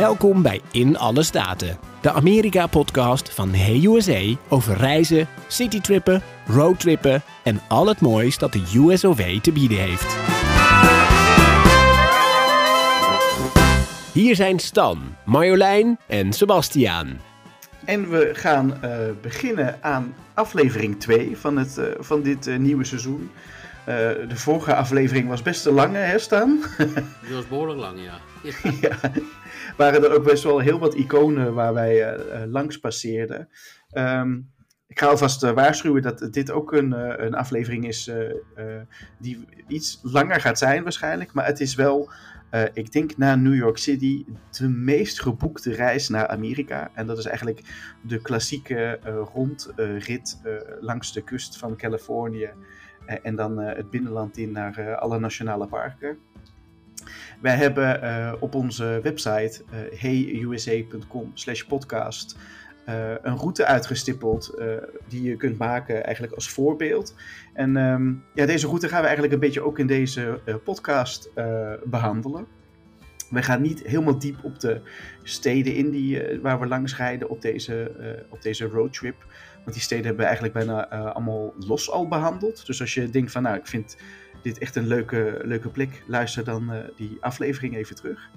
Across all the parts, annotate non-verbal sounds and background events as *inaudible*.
Welkom bij In Alle Staten, de Amerika-podcast van Hey USA over reizen, citytrippen, roadtrippen en al het moois dat de USOV te bieden heeft. Hier zijn Stan, Marjolein en Sebastiaan. En we gaan uh, beginnen aan aflevering 2 van, het, uh, van dit uh, nieuwe seizoen. de vorige aflevering was best te lang, hè, Stan? Die was behoorlijk lang, ja. *laughs* *laughs* ja. Waren er ook best wel heel wat iconen waar wij langs passeerden. Um, ik ga alvast waarschuwen dat dit ook een, een aflevering is die iets langer gaat zijn waarschijnlijk. Maar het is wel ik denk na New York City de meest geboekte reis naar Amerika. En dat is eigenlijk de klassieke rondrit langs de kust van Californië. en dan het binnenland in naar alle nationale parken. Wij hebben op onze website heyusa.com slash podcast uh, een route uitgestippeld uh, die je kunt maken eigenlijk als voorbeeld. En um, ja, deze route gaan we eigenlijk een beetje ook in deze uh, podcast behandelen. We gaan niet helemaal diep op de steden in die, waar we langs rijden op deze, op deze roadtrip. Want die steden hebben we eigenlijk bijna allemaal los al behandeld. Dus als je denkt van nou, ik vind dit echt een leuke, leuke plek, luister dan die aflevering even terug.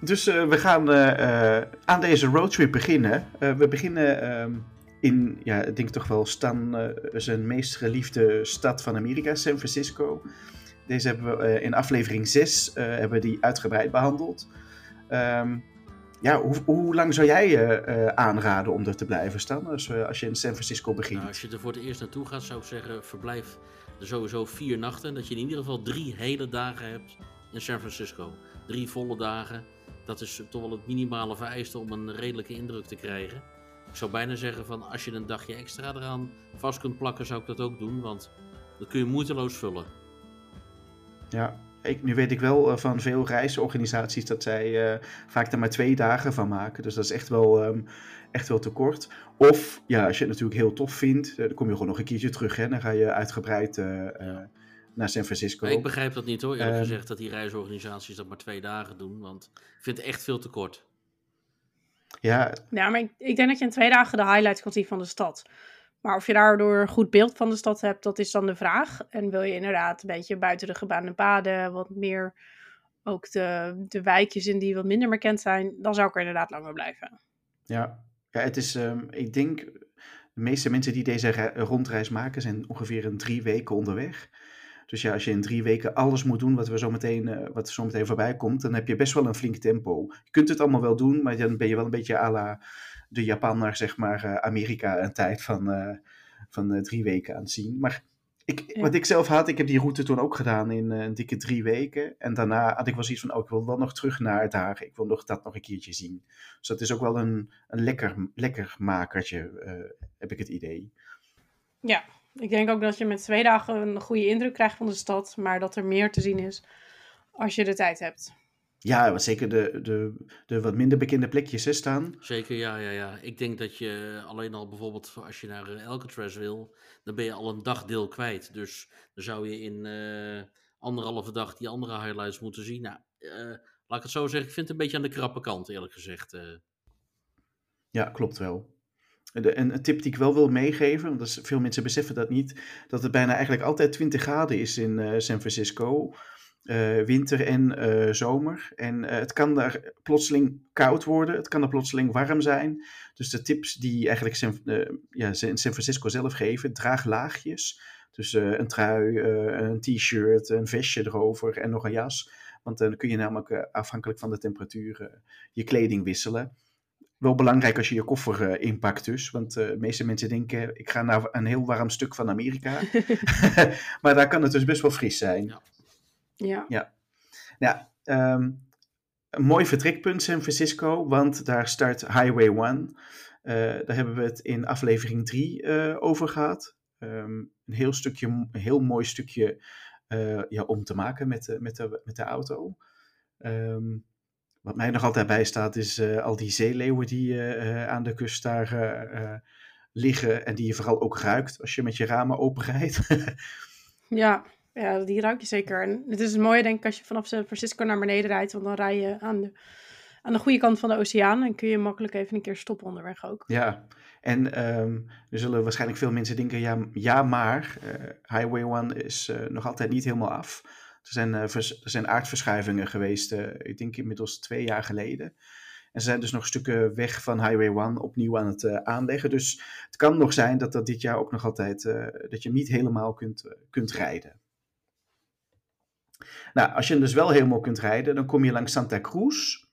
Dus uh, we gaan uh, aan deze roadtrip beginnen. we beginnen um, in, ja, ik denk toch wel Stan zijn meest geliefde stad van Amerika, San Francisco. Deze hebben we in aflevering 6 hebben we die uitgebreid behandeld. Um, ja, hoe, hoe, lang zou jij aanraden om er te blijven staan als, als je in San Francisco begint? Nou, als je er voor het eerst naartoe gaat, zou ik zeggen, verblijf er sowieso vier nachten. Dat je in ieder geval drie hele dagen hebt in San Francisco. Drie volle dagen dat is toch wel het minimale vereiste om een redelijke indruk te krijgen. Ik zou bijna zeggen van als je een dagje extra eraan vast kunt plakken, zou ik dat ook doen, want dat kun je moeiteloos vullen. Ja, ik, nu weet ik wel uh, van veel reisorganisaties dat zij uh, vaak er maar twee dagen van maken. Dus dat is echt wel, um, echt wel te kort. Of ja, als je het natuurlijk heel tof vindt, uh, dan kom je gewoon nog een keertje terug. Hè? Dan ga je uitgebreid ja naar San Francisco. ik begrijp dat niet hoor, eerlijk um, gezegd, dat die reisorganisaties dat maar twee dagen doen. Want ik vind het echt veel te kort. Ja, ja maar ik, ik denk dat je in twee dagen de highlights kan zien van de stad. Maar of je daardoor een goed beeld van de stad hebt, dat is dan de vraag. En wil je inderdaad een beetje buiten de gebaande paden, wat meer ook de, de wijkjes in die wat minder bekend zijn, dan zou ik er inderdaad langer blijven. Ja, ja het is, um, ik denk, de meeste mensen die deze rondreis maken zijn ongeveer een drie weken onderweg. Dus ja, als je in drie weken alles moet doen wat, we zo meteen, uh, wat zo meteen voorbij komt, dan heb je best wel een flink tempo. Je kunt het allemaal wel doen, maar dan ben je wel een beetje à la de Japaner, zeg maar, uh, Amerika een tijd van, uh, van drie weken aan het zien. Maar ik, ja. wat ik zelf had, ik heb die route toen ook gedaan in een dikke drie weken. En daarna had ik wel zoiets van, oh, ik wil wel nog terug naar het Haag. Ik wil nog dat nog een keertje zien. Dus dat is ook wel een, een lekker, lekker makertje, heb ik het idee. Ja, ik denk ook dat je met twee dagen een goede indruk krijgt van de stad, maar dat er meer te zien is als je de tijd hebt. Ja, zeker de, de, de wat minder bekende plekjes hè, staan. Zeker, ja, ja, ja. Ik denk dat je alleen al bijvoorbeeld als je naar Alcatraz wil, dan ben je al een dagdeel kwijt. Dus dan zou je in uh, anderhalve dag die andere highlights moeten zien. Nou, uh, laat ik het zo zeggen, ik vind het een beetje aan de krappe kant, eerlijk gezegd. Uh. Ja, klopt wel. De, een, een, tip die ik wel wil meegeven, want is, veel mensen beseffen dat niet, dat het bijna eigenlijk altijd 20 graden is in San Francisco. Uh, winter en uh, zomer. En het kan daar plotseling koud worden, het kan er plotseling warm zijn. Dus de tips die eigenlijk San, ja, San Francisco zelf geven, draag laagjes. Dus een trui, een t-shirt, een vestje erover en nog een jas. Want dan kun je namelijk afhankelijk van de temperatuur je kleding wisselen wel belangrijk als je je koffer inpakt dus. Want de meeste mensen denken, ik ga naar een heel warm stuk van Amerika. *laughs* *laughs* maar daar kan het dus best wel fris zijn. Ja. Ja. ja. ja um, een mooi vertrekpunt San Francisco, want daar start Highway 1. Uh, daar hebben we het in aflevering 3 over gehad. Um, een heel stukje, een heel mooi stukje ja, om te maken met, met, de, met de auto. Um, wat mij nog altijd bijstaat is al die zeeleeuwen die aan de kust daar liggen. En die je vooral ook ruikt als je met je ramen openrijdt. *laughs* ja, ja, die ruik je zeker. En het is het mooie denk ik als je vanaf San Francisco naar beneden rijdt. Want dan rij je aan de, aan de goede kant van de oceaan. En kun je makkelijk even een keer stoppen onderweg ook. Ja, en ehm, er zullen waarschijnlijk veel mensen denken, ja, ja maar eh, Highway 1 is eh, nog altijd niet helemaal af. Er zijn, eh, er zijn aardverschuivingen geweest, ik denk inmiddels twee jaar geleden. En ze zijn dus nog stukken weg van Highway 1 opnieuw aan het aanleggen. Dus het kan nog zijn dat dat dit jaar ook nog altijd, dat je niet helemaal kunt, kunt rijden. Nou, als je hem dus wel helemaal kunt rijden, dan kom je langs Santa Cruz.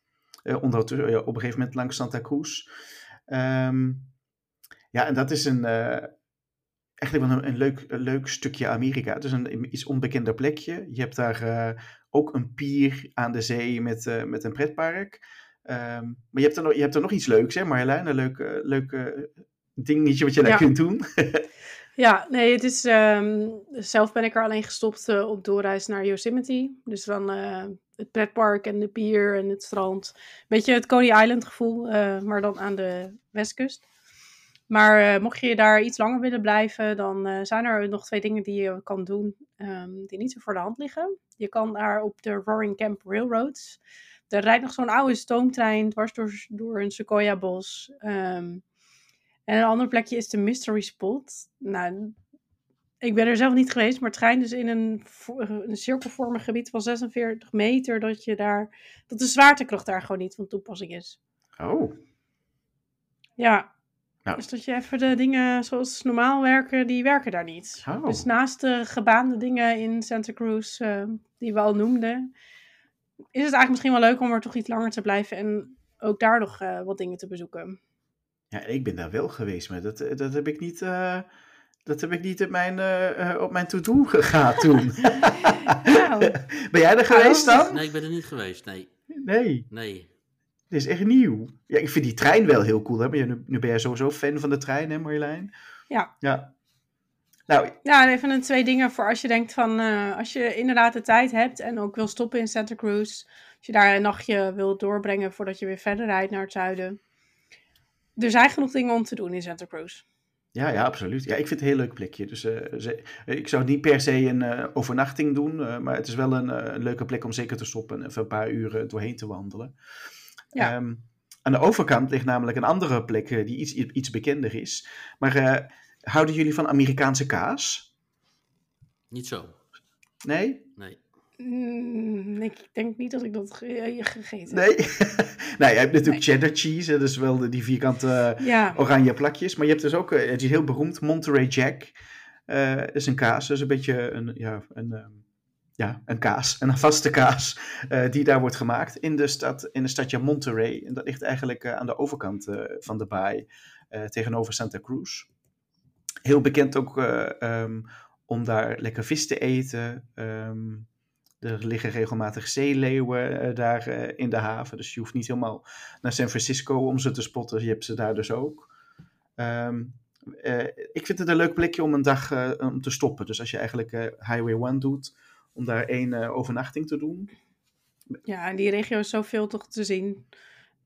Eh, onder, eh, op een gegeven moment langs Santa Cruz. Ehm, ja, en dat is een, eh, eigenlijk wel een, een leuk, een leuk stukje Amerika. Het is een iets onbekender plekje. Je hebt daar ook een pier aan de zee met, met een pretpark. Ehm, maar je hebt, er nog, je hebt er nog iets leuks, hè Marjolein? Een leuk, leuk dingetje wat je daar Ja. kunt doen. *laughs* Ja, nee, het is. ehm, zelf ben ik er alleen gestopt eh, op doorreis naar Yosemite. Dus dan eh, het pretpark en de pier en het strand. Beetje het Coney Island gevoel, eh, maar dan aan de westkust. Maar mocht je daar iets langer willen blijven, dan zijn er nog twee dingen die je kan doen ehm, die niet zo voor de hand liggen. Je kan daar op de Roaring Camp Railroads. Er rijdt nog zo'n oude stoomtrein dwars door, door een sequoia-bos. Ehm, en een ander plekje is de Mystery Spot. Nou, ik ben er zelf niet geweest, maar het schijnt dus in een, een cirkelvormig gebied van 46 meter dat je daar, dat de zwaartekracht daar gewoon niet van toepassing is. Oh, Ja. Nou. Dus dat je even de dingen zoals normaal werken, die werken daar niet. Oh. Dus naast de gebaande dingen in Santa Cruz, eh, die we al noemden, is het eigenlijk misschien wel leuk om er toch iets langer te blijven en ook daar nog eh, wat dingen te bezoeken. Ja, ik ben daar wel geweest, maar dat, eh, dat heb ik niet... eh, dat heb ik niet op mijn, eh, op mijn to-do gegaan toen. *laughs* Nou. *laughs* ben jij er geweest dan? Nee, ik ben er niet geweest. Nee, Nee. nee. Dit is echt nieuw. Ja, ik vind die trein wel heel cool. Hè? Maar nu, nu ben jij sowieso fan van de trein, hè Marjolein? Ja. Ja. Nou, Ja, en even een twee dingen voor als je denkt van, als je inderdaad de tijd hebt en ook wil stoppen in Santa Cruz. Als je daar een nachtje wil doorbrengen voordat je weer verder rijdt naar het zuiden. Er zijn genoeg dingen om te doen in Santa Cruz. ja, ja, absoluut. Ja, ik vind het een heel leuk plekje. Dus eh, ze- ik zou niet per se een eh, overnachting doen. eh, maar het is wel een, eh, een leuke plek om zeker te stoppen en even een paar uren doorheen te wandelen. Ja. Ehm, aan de overkant ligt namelijk een andere plek eh, die iets, iets bekender is. Maar eh, houden jullie van Amerikaanse kaas? Niet zo. Nee? Nee. Mm, ik denk niet dat ik dat ge- gegeten heb. Nee? *laughs* nou, je hebt natuurlijk cheddar cheese. Dus wel de- die vierkante eh, Ja, oranje plakjes. Maar je hebt dus ook, eh, het is heel beroemd, Monterey Jack. Eh dat is een kaas, dat is een beetje een, ja, een, ehm, ja, een kaas, *laughs* een vaste kaas, eh, die daar wordt gemaakt in de stad, in de stadje Monterey. En dat ligt eigenlijk eh, aan de overkant eh, van de baai, eh, tegenover Santa Cruz. Heel bekend ook eh, ehm, om daar lekker vis te eten. Ehm, er liggen regelmatig zeeleeuwen eh, daar eh, in de haven, dus je hoeft niet helemaal naar San Francisco om ze te spotten. Je hebt ze daar dus ook. Ehm, eh, ik vind het een leuk plekje om een dag om te stoppen. Dus als je eigenlijk Highway 1 doet, om daar één overnachting te doen. ja, in die regio is zoveel toch te zien.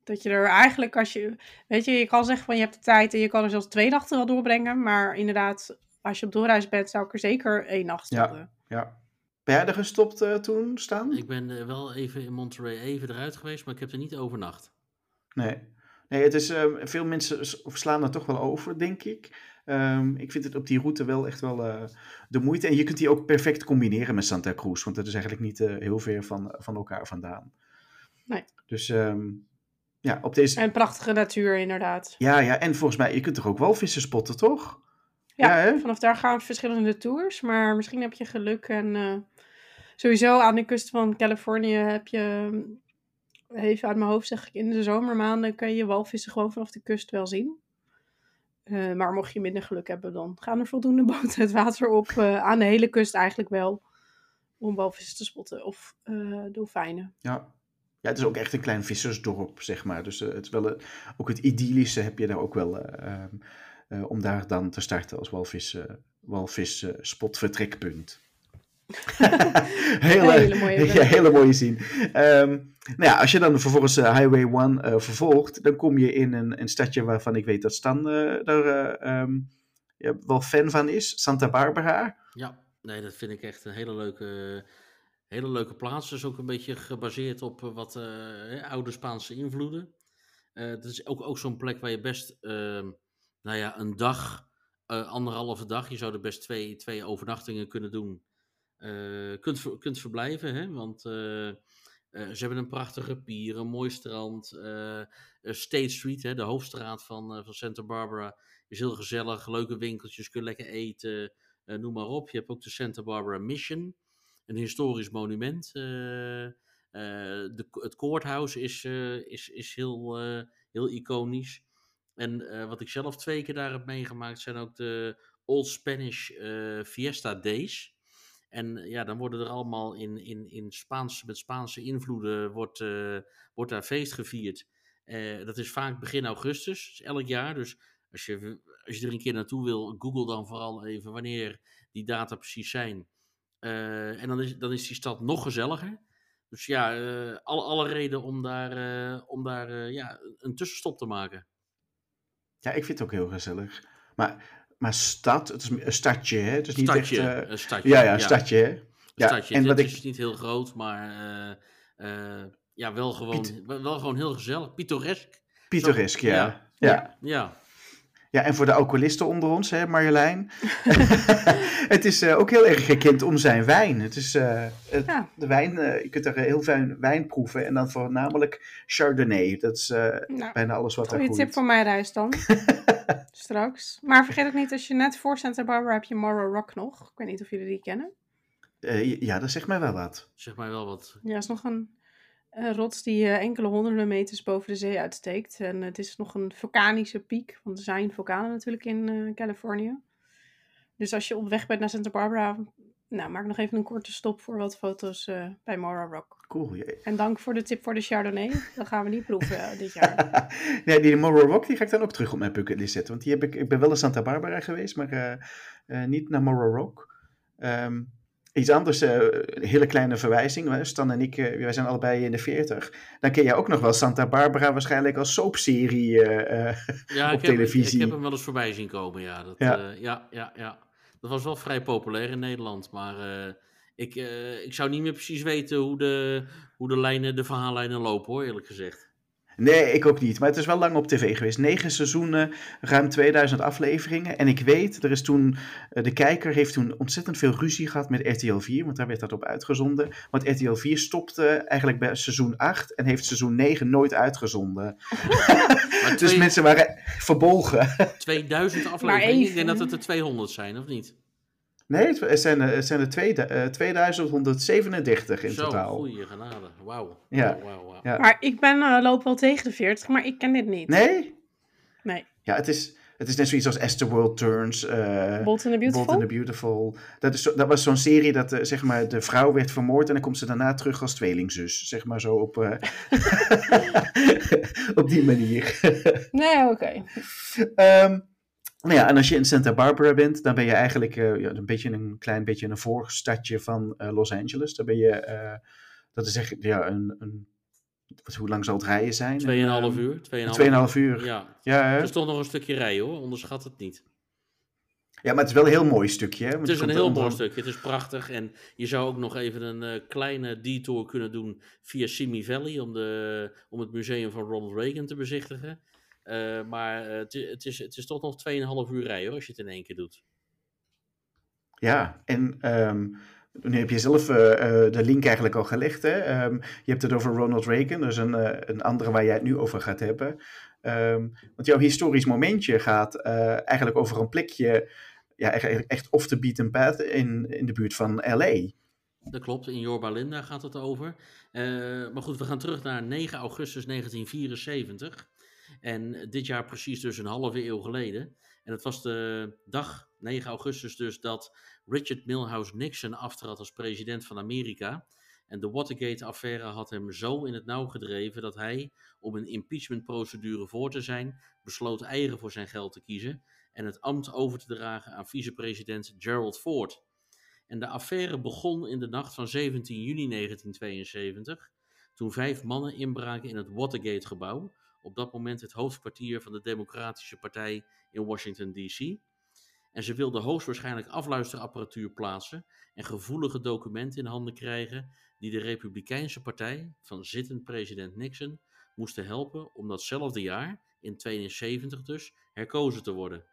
Dat je er eigenlijk, als je, weet je, je kan zeggen van je hebt de tijd en je kan er zelfs twee nachten wel doorbrengen. Maar inderdaad, als je op doorreis bent, zou ik er zeker één nacht Ja. stoppen. Ja. Ben er gestopt eh, toen, Stan? Ik ben eh, wel even in Monterey even eruit geweest, maar ik heb er niet overnacht. Nee. Nee, het is, ehm, veel mensen slaan er toch wel over, denk ik. Ehm, ik vind het op die route wel echt wel eh, de moeite. En je kunt die ook perfect combineren met Santa Cruz, want dat is eigenlijk niet eh, heel ver van, van elkaar vandaan. Nee. Dus ehm, ja, op deze... En prachtige natuur, inderdaad. Ja, ja, en volgens mij, je kunt toch ook wel vissen spotten, toch? Ja, vanaf daar gaan verschillende tours. Maar misschien heb je geluk. En eh, sowieso aan de kust van Californië heb je, even uit mijn hoofd zeg ik, in de zomermaanden kan je walvissen gewoon vanaf de kust wel zien. Eh, maar mocht je minder geluk hebben, dan gaan er voldoende *laughs* boten het water op. eh, aan de hele kust eigenlijk wel. Om walvissen te spotten. Of dolfijnen. Ja. Ja, het is ook echt een klein vissersdorp, zeg maar. Dus het is wel, ook het idyllische heb je daar ook wel eh, eh, om daar dan te starten als walvis, eh, walvis eh, spotvertrekpunt. *laughs* hele, Hele mooie *laughs* ja, hele mooie zin. Ehm, nou ja, als je dan vervolgens Highway 1 eh, vervolgt, dan kom je in een, een stadje waarvan ik weet dat Stan eh, daar eh, ehm, ja, wel fan van is. Santa Barbara. Ja, nee, dat vind ik echt een hele leuke, Hele leuke plaats. Dus ook een beetje gebaseerd op wat eh, oude Spaanse invloeden. Uh, dat is ook, ook zo'n plek waar je best, ehm, nou ja, een dag, anderhalve dag, je zou er best twee, twee overnachtingen kunnen doen. kunt, kunt verblijven, hè? want ze hebben een prachtige pier, een mooi strand. State Street, hè, de hoofdstraat van, van Santa Barbara, is heel gezellig. Leuke winkeltjes, kun lekker eten, noem maar op. Je hebt ook de Santa Barbara Mission een historisch monument. Eh, eh, de, het courthouse is, eh, is, is heel, heel iconisch. En wat ik zelf twee keer daar heb meegemaakt zijn ook de Old Spanish Fiesta Days. En ja, dan worden er allemaal in, in, in Spaans, met Spaanse invloeden wordt, wordt daar feest gevierd. dat is vaak begin augustus, dus elk jaar. Dus als je, als je er een keer naartoe wil, google dan vooral even wanneer die data precies zijn. En dan is, dan is die stad nog gezelliger. Dus ja, alle, alle reden om daar, om daar ja, een tussenstop te maken. Ja, ik vind het ook heel gezellig. Maar, maar stad, het is een stadje, hè? Het is niet stadje, echt... een stadje. Ja, ja, een stadje, hè? Ja, stadje. En het, wat is ik... niet heel groot, maar ja, wel gewoon, Piet... wel gewoon heel gezellig. Pittoresk. Pittoresk, ja. Ja. ja. ja. Ja. En voor de alcoholisten onder ons, hè, Marjolein. *laughs* het is uh, ook heel erg gekend om zijn wijn. Het is uh, het, ja. de wijn, uh, je kunt er heel fijn wijn proeven. En dan voornamelijk Chardonnay. Dat is nou, bijna alles wat er goed. Goeie tip voor mij reis dan. *laughs* Straks. Maar vergeet ook niet, als je net voor Santa Barbara heb je Morro Rock nog. Ik weet niet of jullie die kennen. ja, dat zegt mij wel wat. Zeg mij wel wat. Ja, is nog een een rots die uh, enkele honderden meters boven de zee uitsteekt. En het is nog een vulkanische piek, want er zijn vulkanen natuurlijk in uh, Californië. Dus als je op weg bent naar Santa Barbara, nou, maak nog even een korte stop voor wat foto's uh, bij Mora Rock. Cool. Jee. En dank voor de tip voor de Chardonnay. Dat gaan we niet proeven dit jaar. *laughs* nee, die Mora Rock die ga ik dan ook terug op mijn bucketlist zetten. Want die heb ik, ik ben wel in Santa Barbara geweest, maar niet naar Mora Rock. Um, Iets anders, uh, een hele kleine verwijzing. Stan en ik, uh, wij zijn allebei in de 40. Dan ken jij ook nog wel Santa Barbara waarschijnlijk als soapserie uh, ja, *laughs* op ik televisie. Heb, ik heb hem wel eens voorbij zien komen, ja. Dat, ja. ja, ja, ja. Dat was wel vrij populair in Nederland, maar ik, ik zou niet meer precies weten hoe de, hoe de, lijnen, de verhaallijnen lopen, hoor, eerlijk gezegd. Nee, ik ook niet. Maar het is wel lang op tv geweest. Negen seizoenen, ruim 2000 afleveringen. En ik weet, er is toen, eh, de kijker heeft toen ontzettend veel ruzie gehad met RTL 4, want daar werd dat op uitgezonden. Want RTL 4 stopte eigenlijk bij seizoen 8 en heeft seizoen 9 nooit uitgezonden. *laughs* dus mensen waren verbolgen. 2000 afleveringen? Ik denk dat het er 200 zijn, of niet? Nee, het zijn, het zijn er twee, uh, 2137 in Zo, totaal. goeie genade. Wauw. Ja. Wow, wow, wow. ja. Maar ik ben, uh, loop wel tegen de 40, maar ik ken dit niet. Nee? Nee. Ja, het is, het is net zoiets als As the World Turns. Uh, Bold and the Beautiful? Bold and the Beautiful. Dat, is dat was zo'n serie dat uh, zeg maar, de vrouw werd vermoord en dan komt ze daarna terug als tweelingzus. Zeg maar zo op, uh, *laughs* *laughs* op die manier. nee, oké. Okay. Um, nou ja, en als je in Santa Barbara bent, dan ben je eigenlijk uh, ja, een, beetje een klein beetje een voorstadje van uh, Los Angeles. Dan ben je, uh, dat is echt ja, een, een wat, hoe lang zal het rijden zijn? Tweeënhalf um, uur. Tweeënhalf uur. Ja, ja het is toch nog een stukje rijden hoor, onderschat het niet. Ja, maar het is wel een heel mooi stukje. Hè? het is een heel mooi stukje, het is prachtig. En je zou ook nog even een uh, kleine detour kunnen doen via Simi Valley om, de, om het museum van Ronald Reagan te bezichtigen. Uh, maar uh, het, het, is, het is toch nog 2,5 uur rijden als je het in één keer doet. Ja, en um, nu heb je zelf uh, de link eigenlijk al gelegd. Hè? Um, je hebt het over Ronald Reagan, dus een, een andere waar jij het nu over gaat hebben. Um, want jouw historisch momentje gaat eigenlijk over een plekje, ja, echt, echt off the beaten path in, in de buurt van LA. Dat klopt, in Yorba Linda gaat het over. maar goed, we gaan terug naar 9 augustus 1974. En dit jaar precies dus een halve eeuw geleden. En het was de dag, 9 augustus dus, dat Richard Milhouse Nixon aftrad als president van Amerika. En de Watergate-affaire had hem zo in het nauw gedreven dat hij, om een impeachmentprocedure voor te zijn, besloot eigen voor zijn geld te kiezen en het ambt over te dragen aan vicepresident Gerald Ford. En de affaire begon in de nacht van 17 juni 1972, toen vijf mannen inbraken in het Watergate-gebouw op dat moment het hoofdkwartier van de Democratische Partij in Washington, D.C. En ze wilden hoogstwaarschijnlijk afluisterapparatuur plaatsen en gevoelige documenten in handen krijgen die de Republikeinse partij van zittend president Nixon moesten helpen om datzelfde jaar, in 72 dus, herkozen te worden.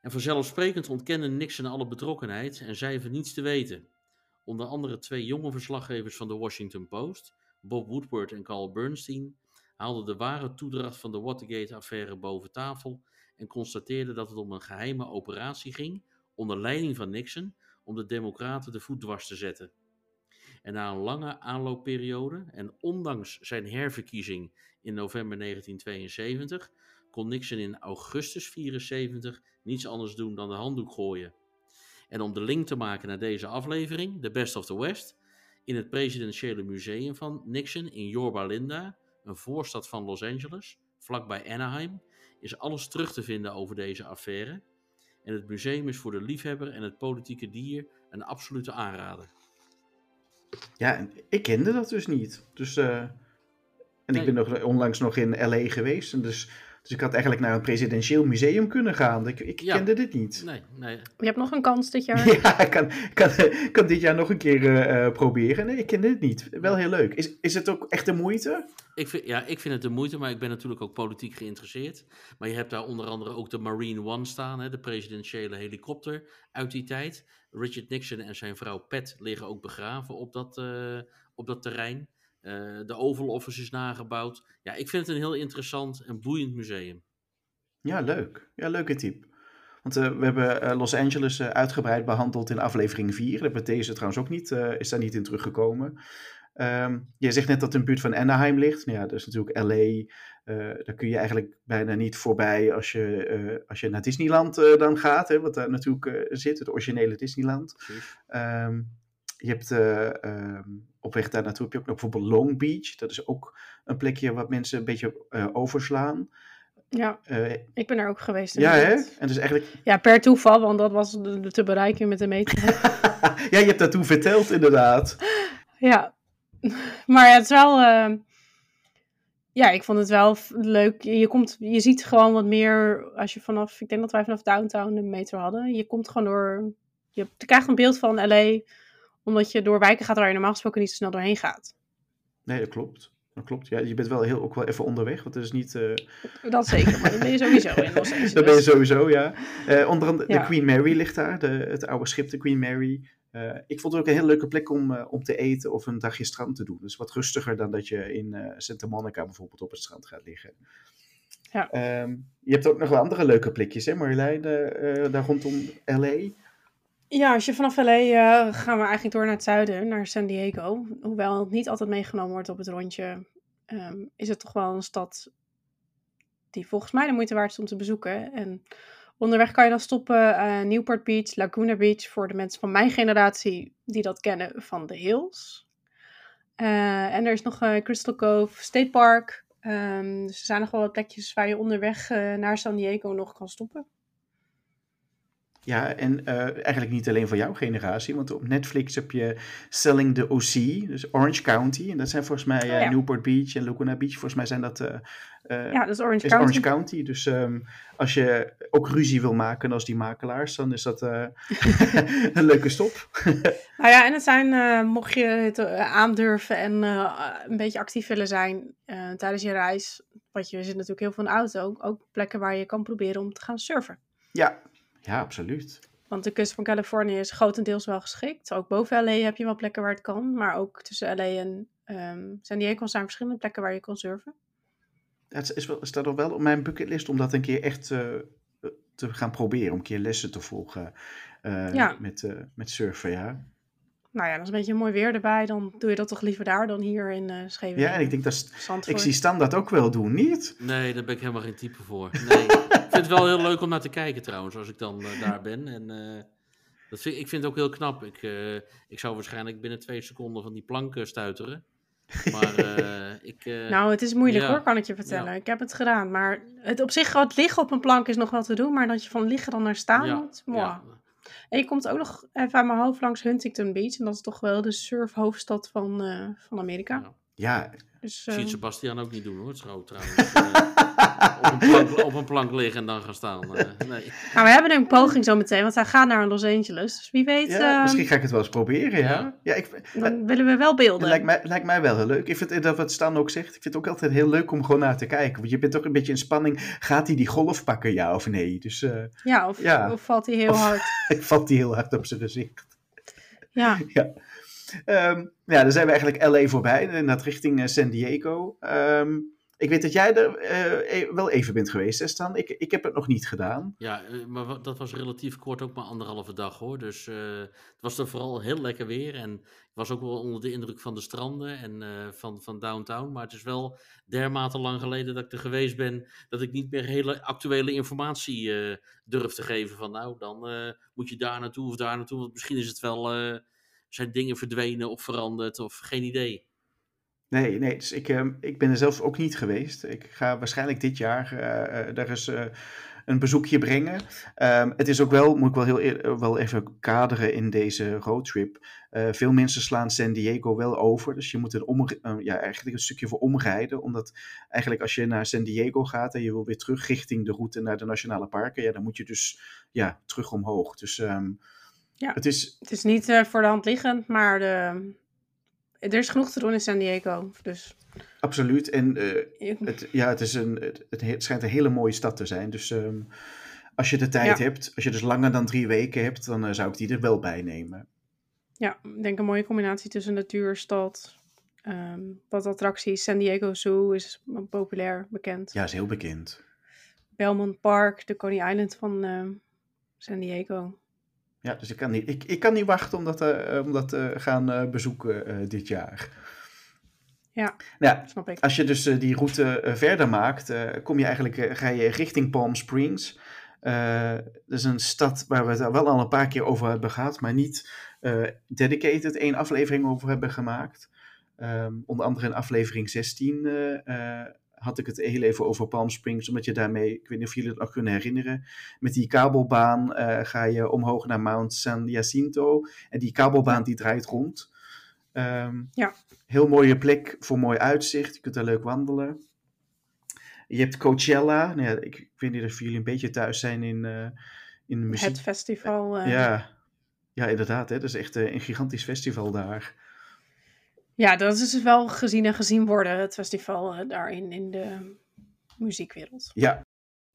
En vanzelfsprekend ontkende Nixon alle betrokkenheid en zei van niets te weten. Onder andere twee jonge verslaggevers van de Washington Post, Bob Woodward en Carl Bernstein, haalden de ware toedracht van de Watergate-affaire boven tafel en constateerden dat het om een geheime operatie ging onder leiding van Nixon om de Democraten de voet dwars te zetten. En na een lange aanloopperiode en ondanks zijn herverkiezing in november 1972 kon Nixon in augustus 74 niets anders doen dan de handdoek gooien. En om de link te maken naar deze aflevering, The Best of the West, in het presidentiële museum van Nixon in Yorba Linda, een voorstad van Los Angeles, vlakbij Anaheim, is alles terug te vinden over deze affaire. En het museum is voor de liefhebber en het politieke dier een absolute aanrader. Ja, ik kende dat dus niet. Dus, uh, en Nee. ik ben nog, onlangs nog in LA geweest. En dus, dus ik had eigenlijk naar een presidentieel museum kunnen gaan. Ik, ik Ja. kende dit niet. Nee, nee. Je hebt nog een kans dit jaar. *laughs* Ja, ik kan, kan, kan dit jaar nog een keer eh, eh, proberen. Nee, ik kende het niet. Wel heel leuk. Is, is het ook echt de moeite? Ik vind, ja, ik vind het de moeite, maar ik ben natuurlijk ook politiek geïnteresseerd. Maar je hebt daar onder andere ook de Marine One staan, hè, de presidentiële helikopter uit die tijd. Richard Nixon en zijn vrouw Pat liggen ook begraven op dat, eh, op dat terrein. Eh, de Oval Office is nagebouwd. Ja, ik vind het een heel interessant en boeiend museum. Ja, leuk. Ja, leuke tip. Want eh, we hebben eh, Los Angeles uitgebreid behandeld in aflevering 4. Daar hebben we deze trouwens ook niet, is daar niet in teruggekomen. Ehm jij zegt net dat het in de buurt van Anaheim ligt. Nou ja, dat is natuurlijk LA. daar kun je eigenlijk bijna niet voorbij als je, als je naar Disneyland dan gaat. Hè, wat daar natuurlijk zit, het originele Disneyland. Ehm, je hebt ehm, op weg daar naartoe heb je ook nog bijvoorbeeld Long Beach. Dat is ook een plekje wat mensen een beetje eh, overslaan. Ja, Eh, ik ben er ook geweest. ja, hè? En dus eigenlijk Ja, per toeval, want dat was te bereiken met de meter. *laughs* *laughs* ja, je hebt dat toen verteld, inderdaad. Ja, *laughs* maar het is wel. eh, ja, ik vond het wel leuk. Je, komt, je ziet gewoon wat meer als je vanaf. Ik denk dat wij vanaf downtown de metro hadden. Je komt gewoon door. Je krijgt een beeld van LA, omdat je door wijken gaat waar je normaal gesproken niet zo snel doorheen gaat. Nee, dat klopt. Dat klopt. Ja, je bent wel heel, ook wel even onderweg, want het is niet... eh Dat zeker, maar dat ben je sowieso *laughs* in Los Angeles. dat ben je sowieso, ja. Eh, onder andere Ja. de Queen Mary ligt daar, de, het oude schip, de Queen Mary. Eh, ik vond het ook een hele leuke plek om, om te eten of een dagje strand te doen. Dus wat rustiger dan dat je in Santa Monica bijvoorbeeld op het strand gaat liggen. Ja. Ehm, je hebt ook nog wel andere leuke plekjes, hè Marjolein, daar rondom L.A. Ja, als je vanaf LA eh, gaan we eigenlijk door naar het zuiden, naar San Diego. Hoewel het niet altijd meegenomen wordt op het rondje, ehm, is het toch wel een stad die volgens mij de moeite waard is om te bezoeken. En onderweg kan je dan stoppen eh Newport Beach, Laguna Beach, voor de mensen van mijn generatie die dat kennen van de Hills. Eh, en er is nog Crystal Cove State Park. Ehm, dus er zijn nog wel wat plekjes waar je onderweg naar San Diego nog kan stoppen. Ja, en eh, eigenlijk niet alleen voor jouw generatie, want op Netflix heb je Selling the OC, dus Orange County. En dat zijn volgens mij eh, Oh ja. Newport Beach en Laguna Beach. Volgens mij zijn dat eh, eh, Ja, dat is Orange is County. Orange County. Dus ehm, als je ook ruzie wil maken als die makelaars, dan is dat eh, *laughs* *laughs* een leuke stop. *laughs* Nou ja, en het zijn, eh, mocht je het eh, aandurven en eh, een beetje actief willen zijn eh, tijdens je reis, want je zit natuurlijk heel veel in de auto, ook plekken waar je kan proberen om te gaan surfen. Ja, ja, absoluut. Want de kust van Californië is grotendeels wel geschikt. Ook boven LA heb je wel plekken waar het kan, maar ook tussen LA en ehm San Diego zijn verschillende plekken waar je kan surfen. Het is wel, staat nog wel op mijn bucketlist om dat een keer echt eh, te gaan proberen. Om een keer lessen te volgen eh, Ja. met, eh, met surfen, ja. Nou ja, dat is een beetje mooi weer erbij, dan doe je dat toch liever daar dan hier in eh Scheveningen. Ja, en ik denk dat Zandvoort. ik zie Stan dat ook wel doen, niet? Nee, daar ben ik helemaal geen type voor. Nee. ik vind het wel heel leuk om naar te kijken trouwens, als ik dan eh, daar ben. En, eh, dat vind, ik vind het ook heel knap. Ik, eh, ik zou waarschijnlijk binnen twee seconden van die plank stuiteren. Maar eh, ik... eh, Nou, het is moeilijk Ja. hoor, kan ik je vertellen. Ja. Ik heb het gedaan, maar het op zich, het liggen op een plank is nog wel te doen, maar dat je van liggen dan naar staan ja, moet, moi. En je komt ook nog even aan mijn hoofd langs Huntington Beach, en dat is toch wel de surfhoofdstad van, eh, van Amerika. Ja, Dus, Ik zie eh, Sebastian ook niet doen hoor, trouw, trouwens. Op, een plank, *laughs* op een plank liggen en dan gaan staan. eh, nee. nou, we hebben een poging zo meteen, want hij gaat naar Los Angeles. Dus wie weet, ja eh, misschien ga ik het wel eens proberen, ja. Ja. ja ik, dan willen we wel beelden. Het lijkt mij, lijkt mij wel heel leuk. Ik vind dat wat Stan ook zegt. Ik vind het ook altijd heel leuk om gewoon naar te kijken. Want je bent toch een beetje in spanning. Gaat hij die golf pakken, ja of nee? Dus eh ja, of, ja. of valt hij heel Of- hard. *laughs* valt hij heel hard op zijn gezicht. Ja, Ehm, ja, dan zijn we eigenlijk LA voorbij. Inderdaad, richting eh, San Diego. Ehm, ik weet dat jij er eh, e- wel even bent geweest, Stan? Ik, ik heb het nog niet gedaan. Ja, eh, maar dat was relatief kort, ook maar anderhalve dag hoor. Dus het was er vooral heel lekker weer. En ik was ook wel onder de indruk van de stranden en van, van downtown. Maar het is wel dermate lang geleden dat ik er geweest ben. dat ik niet meer hele actuele informatie durf te geven. Van nou, dan moet je daar naartoe of daar naartoe. Want misschien is het wel. Zijn dingen verdwenen of veranderd of geen idee. Nee, nee dus ik, ehm, ik ben er zelf ook niet geweest. Ik ga waarschijnlijk dit jaar eh, daar eens eh, een bezoekje brengen. Ehm, het is ook wel, moet ik wel, heel, wel even kaderen in deze roadtrip. Veel mensen slaan San Diego wel over. Dus je moet er om, ja, eigenlijk een stukje voor omrijden. Omdat eigenlijk als je naar San Diego gaat en je wil weer terug richting de route naar de nationale parken. Ja, dan moet je dus ja, terug omhoog. Dus ehm, Ja. het is het is niet eh, voor de hand liggend, maar de, er is genoeg te doen in San Diego. Dus absoluut. En eh, je- Het, ja, het, is een, het, het, he- het schijnt een hele mooie stad te zijn. Dus ehm, als je de tijd Ja. hebt, als je dus langer dan drie weken hebt, dan eh, zou ik die er wel bij nemen. ja, ik denk een mooie combinatie tussen natuur, stad, ehm, wat attracties. San Diego Zoo is populair, bekend. Ja, is heel bekend. Belmont Park, de Coney Island van San Diego. Ja, dus ik kan niet, ik, ik kan niet wachten om dat, eh, om dat te gaan eh, bezoeken eh, dit jaar. Ja. Nou, Snap ik. als je dus eh, die route eh, verder maakt, eh, kom je eigenlijk, eh, ga je richting Palm Springs. Eh, dat is een stad waar we het wel al een paar keer over hebben gehad, maar niet eh, dedicated één aflevering over hebben gemaakt. Ehm, onder andere in aflevering 16 eh, eh, had ik het heel even over Palm Springs, omdat je daarmee, ik weet niet of jullie het nog kunnen herinneren, met die kabelbaan eh, ga je omhoog naar Mount San Jacinto en die kabelbaan die draait rond. Ehm, Ja. Heel mooie plek voor mooi uitzicht, je kunt daar leuk wandelen. Je hebt Coachella, nou ja, ik, ik weet niet of jullie een beetje thuis zijn in, eh, in de muziek. Het festival. eh, Ja, ja, inderdaad. Hè? Dat is echt een gigantisch festival daar. Ja, dat is dus wel gezien en gezien worden, het festival eh, daarin in de muziekwereld. Ja.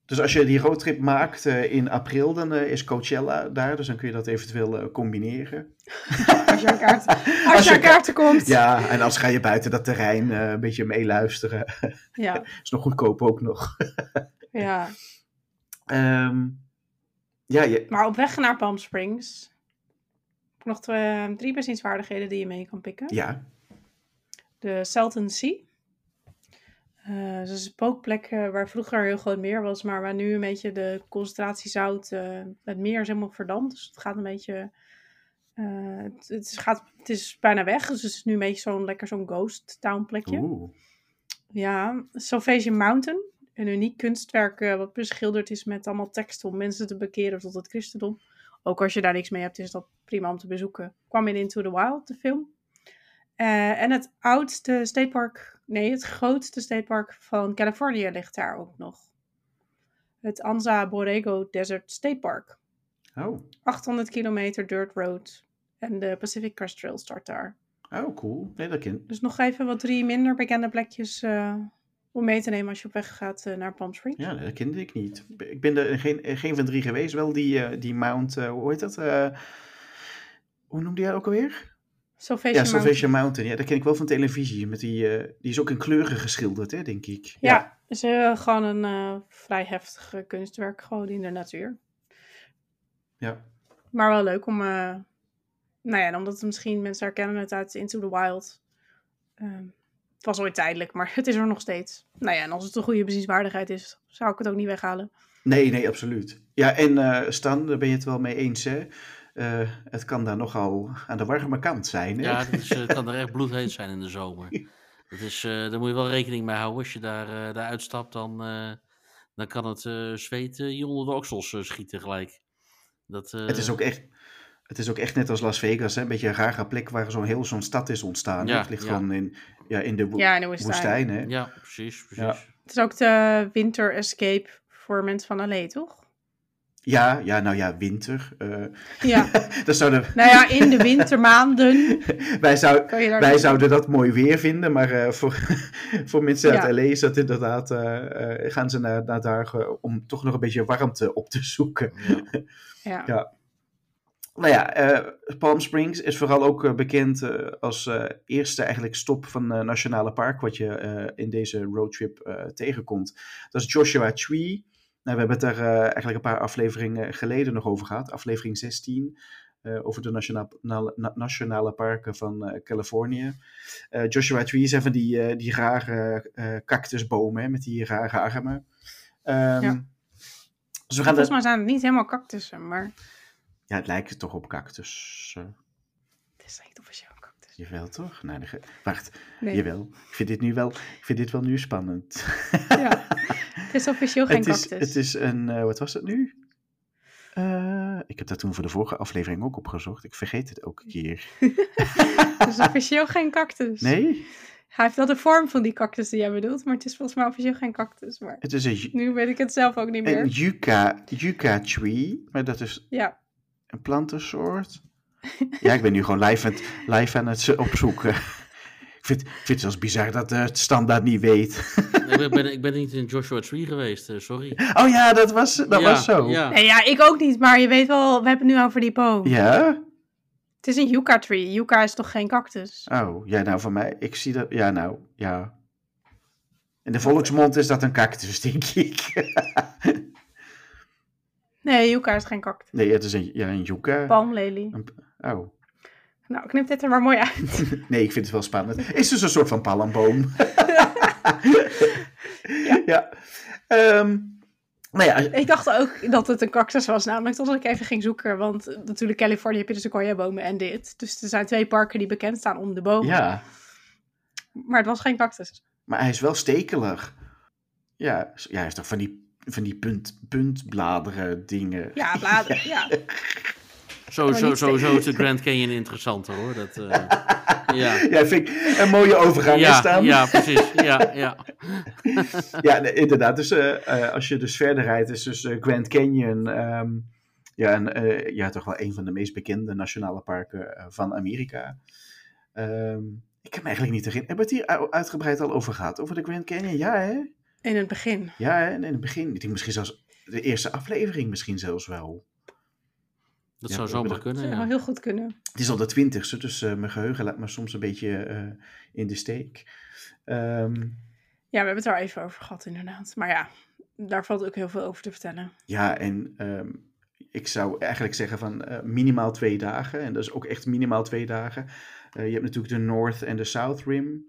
Dus als je die roadtrip maakt eh, in april, dan eh, is Coachella daar. Dus dan kun je dat eventueel combineren. *laughs* Als je aan kaart, *laughs* als Als je kaarten komt. Ja, en anders ga je buiten dat terrein een beetje meeluisteren. *laughs* Ja, is nog goedkoop ook nog. ja. Ehm, ja, je, Maar op weg naar Palm Springs. nog twee, drie bezienswaardigheden die je mee kan pikken. ja. De Salton Sea. Eh, dat is een spookplek eh, waar vroeger een heel groot meer was, maar waar nu een beetje de concentratie zout, eh, het meer is helemaal verdampt. Dus het gaat een beetje, het, gaat, het is bijna weg, dus het is nu een beetje zo'n lekker zo'n ghost town plekje. Oeh. Ja, Salvation Mountain. Een uniek kunstwerk wat beschilderd is met allemaal teksten om mensen te bekeren tot het christendom. Ook als je daar niks mee hebt, is dat prima om te bezoeken. Kwam in Into the Wild, de film. Eh, en het oudste statepark, nee, het grootste statepark van Californië ligt daar ook nog. Het Anza Borrego Desert State Park. Oh. 800 kilometer dirt road. En de Pacific Crest Trail start daar. oh, cool. Nee, dat ken Dus nog even wat drie minder bekende plekjes eh, om mee te nemen als je op weg gaat eh, naar Palm Springs. Ja, dat kende ik niet. Ik ben er geen, geen van drie geweest. Wel die, die Mount, hoe heet dat? Hoe noemde jij dat ook alweer? Salvation Ja, Mountain. Salvation Mountain. Ja, dat ken ik wel van televisie. Met die, eh, die is ook in kleuren geschilderd, hè, denk ik. Ja, is eh, gewoon een eh, vrij heftig kunstwerk, gewoon in de natuur. Ja. Maar wel leuk om, nou ja, omdat het misschien mensen herkennen het uit Into the Wild. Ehm, het was ooit tijdelijk, maar *laughs* het is er nog steeds. Nou ja, en als het een goede bezienswaardigheid is, zou ik het ook niet weghalen. Nee, nee, absoluut. Ja, en Stan, daar ben je het wel mee eens, hè? Eh, het kan daar nogal aan de warme kant zijn, hè? Ja, het, is, eh, het kan er echt *laughs* bloedheet zijn in de zomer. Dat is, eh, daar moet je wel rekening mee houden. Als je daar, eh daar uitstapt, dan, eh, dan kan het eh, zweet je onder de oksels eh, schieten gelijk. Dat, eh, Het is ook echt... Het is ook echt net als Las Vegas, hè? een beetje een rare plek waar zo'n heel zo'n stad is ontstaan. Ja, het ligt ja. gewoon in, ja, in de wo- Ja, in de woestijn. woestijn. hè? Ja, precies. precies. Ja. Het is ook de winter escape voor mensen van LA, toch? Ja, ja, nou ja, winter. eh, Ja. *laughs* dat zouden, nou ja, in de wintermaanden *laughs* wij, zou, wij zouden dat mooi weer vinden, maar eh, voor, *laughs* voor mensen uit Ja. LA is dat inderdaad, eh, eh, gaan ze naar, naar daar om toch nog een beetje warmte op te zoeken. Ja. Ja. Ja. Nou ja, eh, Palm Springs is vooral ook bekend eh, als eh, eerste eigenlijk stop van eh, nationale park wat je eh, in deze roadtrip eh, tegenkomt. Dat is Joshua Tree. Nou, we hebben het daar eh, eigenlijk een paar afleveringen geleden nog over gehad. Aflevering 16 eh, over de nationale, na- nationale parken van eh, Californië. Joshua Tree zijn van die, die rare cactusbomen hè, met die rare armen. Ehm, Ja. Dus we gaan Volgens mij zijn het niet helemaal cactussen, maar ja, het lijkt toch op cactus. eh. het is niet officieel een cactus. Jawel, toch? Nee, ga- Wacht, Nee. jawel. Ik vind dit nu wel, ik vind dit wel nu spannend. Ja. *laughs* Het is officieel geen het, is, cactus. het is een, eh, wat was het nu? Eh, ik heb dat toen voor de vorige aflevering ook opgezocht. Ik vergeet het elke keer. *laughs* Het is officieel geen cactus. Nee? Hij heeft wel de vorm van die cactus die jij bedoelt, maar het is volgens mij officieel geen cactus. Maar Het is een, nu weet ik het zelf ook niet meer. een yucca, yucca tree, maar dat is Ja, een plantensoort. Ja, ik ben nu gewoon live aan het, live aan het opzoeken. *laughs* Ik vind, ik vind het zelfs bizar dat het standaard niet weet. Nee, ik, ben, *laughs* ik ben niet in Joshua Tree geweest, eh, sorry. Oh ja, dat was, dat Ja, was zo. Ja. nee, ja, ik ook niet, maar je weet wel, we hebben het nu over die boom. Ja? Het is een yucca tree. Yucca is toch geen cactus? Oh, ja, nou, voor mij, ik zie dat, ja, nou, ja. In de volksmond is dat een cactus, denk ik. *laughs* Nee, yucca is geen cactus. nee, het is een, ja, een yucca. Palmlelie. Oh, Nou, knip dit er maar mooi uit. *laughs* nee, ik vind het wel spannend. Is dus een soort van palmboom. *laughs* ja. Ehm, nou ja, Ik dacht ook dat het een cactus was, namelijk totdat ik even ging zoeken. Want natuurlijk, Californië heb je de sequoia-bomen en dit. Dus er zijn twee parken die bekend staan om de bomen. ja, Maar het was geen cactus. maar hij is wel stekelig. Ja, hij is toch van die, van die punt, puntbladeren dingen. Ja, bladeren. *laughs* ja. Zo, zo, sowieso is de Grand Canyon interessanter hoor. Dat, eh, *laughs* ja. Ja, vind ik een mooie overgang Ja, dan. ja, precies. Ja, ja. *laughs* Ja, nee, inderdaad. Dus eh, eh, als je dus verder rijdt, is dus eh, Grand Canyon ehm, ja, en, eh, ja, toch wel een van de meest bekende nationale parken van Amerika. Ehm, ik kan me eigenlijk niet herinneren. Hebben we het hier uitgebreid al over gehad? Over de Grand Canyon? Ja, hè? In het begin. Ja, hè? in het begin. Ik denk misschien zelfs de eerste aflevering misschien zelfs wel. Dat Ja, zou zomaar hebben Dat kunnen. zou Ja. heel goed kunnen. Het is al de twintigste, dus eh, mijn geheugen laat me soms een beetje eh, in de steek. Ehm, Ja, we hebben het er al even over gehad, inderdaad. Maar ja, daar valt ook heel veel over te vertellen. Ja, en ehm, ik zou eigenlijk zeggen van eh, minimaal twee dagen. En dat is ook echt minimaal twee dagen. Eh, je hebt natuurlijk de North en de South Rim.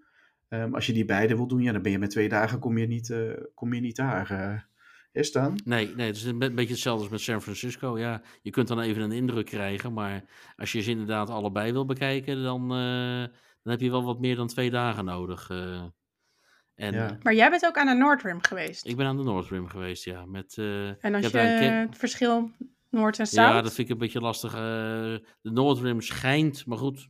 Ehm, als je die beide wil doen, ja, dan ben je met twee dagen kom je niet, eh, kom je niet daar. Is dan? Nee, nee, het is een be- beetje hetzelfde als met San Francisco. Ja, je kunt dan even een indruk krijgen, maar als je ze inderdaad allebei wil bekijken, dan, eh, dan heb je wel wat meer dan twee dagen nodig. eh. en Ja. eh, Maar jij bent ook aan de North Rim geweest. ik ben aan de North Rim geweest, ja. Met, eh, en als je daar het verschil Noord en Zuid... Ja, dat vind ik een beetje lastig. eh, de North Rim schijnt, maar goed,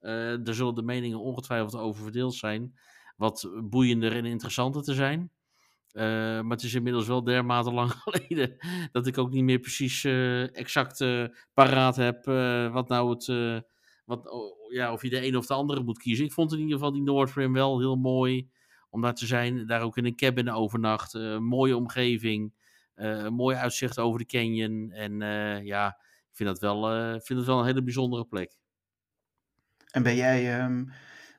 eh er zullen de meningen ongetwijfeld over verdeeld zijn. Wat boeiender en interessanter te zijn. Eh, maar het is inmiddels wel dermate lang *laughs* geleden dat ik ook niet meer precies eh, exact eh, paraat heb wat nou het, wat, ja, of je de een of de andere moet kiezen. Ik vond in ieder geval die North Rim wel heel mooi om daar te zijn. Daar ook in een cabin overnacht. mooie omgeving. mooi uitzicht over de canyon. En ja, ik vind dat wel, vind het wel een hele bijzondere plek. En ben jij, ehm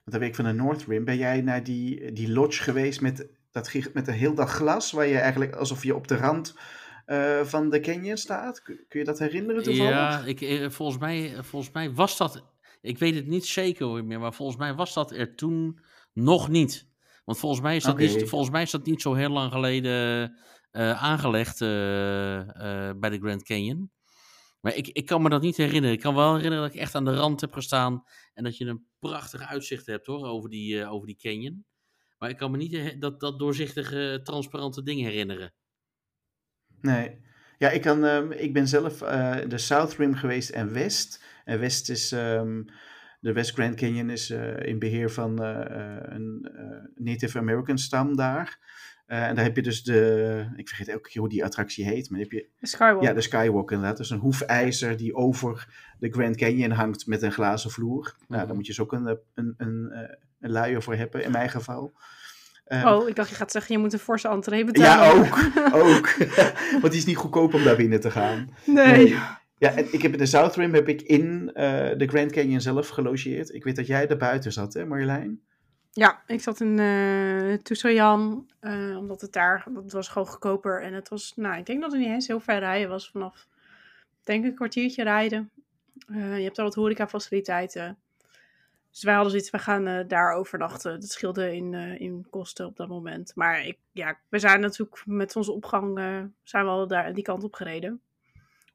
wat heb ik van de North Rim, ben jij naar die, die lodge geweest met, dat, met een heel dag glas, waar je eigenlijk alsof je op de rand eh, van de canyon staat? Kun, je dat herinneren toevallig? Ja, ik, eh, volgens, mij, volgens mij was dat. Ik weet het niet zeker meer, maar volgens mij was dat er toen nog niet. Want volgens mij is dat, niet, volgens mij is dat niet zo heel lang geleden eh, aangelegd eh, eh, bij de Grand Canyon. Maar ik, ik kan me dat niet herinneren. Ik kan wel herinneren dat ik echt aan de rand heb gestaan. En dat je een prachtig uitzicht hebt hoor, over die, eh, over die canyon. Maar ik kan me niet he- dat, dat doorzichtige, transparante ding herinneren. Nee. Ja, ik, kan, ehm, ik ben zelf eh, de South Rim geweest en West. En West is, ehm, de West Grand Canyon is eh, in beheer van eh, eh, een eh, Native American stam daar. Eh, en daar heb je dus de, ik vergeet elke keer hoe die attractie heet, maar dan heb je De Skywalk. Ja, de Skywalk inderdaad. Dus een hoefijzer die over de Grand Canyon hangt met een glazen vloer. Nou, Mhm. daar moet je dus ook een, eh, een, een, eh, een luier voor hebben, in mijn geval. Eh, Oh, ik dacht je gaat zeggen, je moet een forse entree betalen. ja, ook. *laughs* ook. *laughs* Want die is niet goedkoop om daar binnen te gaan. Nee. Ja, en ik heb in de South Rim heb ik in eh, de Grand Canyon zelf gelogeerd. Ik weet dat jij daar buiten zat, hè Marjolein? Ja, ik zat in uh, Tusayan, uh, omdat het daar, het was gewoon goedkoper. En het was, nou, ik denk dat het niet eens heel ver rijden was vanaf, denk ik, een kwartiertje rijden. Uh, je hebt al wat horecafaciliteiten. Dus wij hadden zoiets, we gaan uh, daar overnachten. Dat scheelde in, uh, in kosten op dat moment. Maar ik, ja, we zijn natuurlijk met onze opgang, uh, zijn we al daar, die kant op gereden.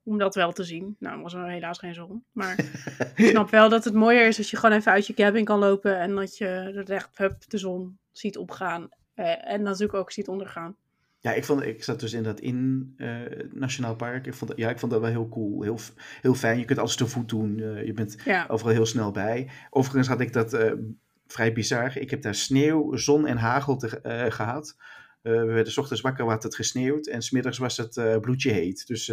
Om dat wel te zien. Nou, was er helaas geen zon. Maar *laughs* ik snap wel dat het mooier is als je gewoon even uit je cabin kan lopen. En dat je er echt hup, de zon ziet opgaan. En natuurlijk ook ziet ondergaan. Ja, ik, vond, ik zat dus in dat in uh, Nationaal Park. Ik vond, ja, ik vond dat wel heel cool. Heel, heel fijn. Je kunt alles te voet doen. Uh, je bent ja. overal heel snel bij. Overigens had ik dat uh, vrij bizar. Ik heb daar sneeuw, zon en hagel te, gehad. we werden 's ochtends wakker, had het gesneeuwd. En smiddags was het bloedje heet. Dus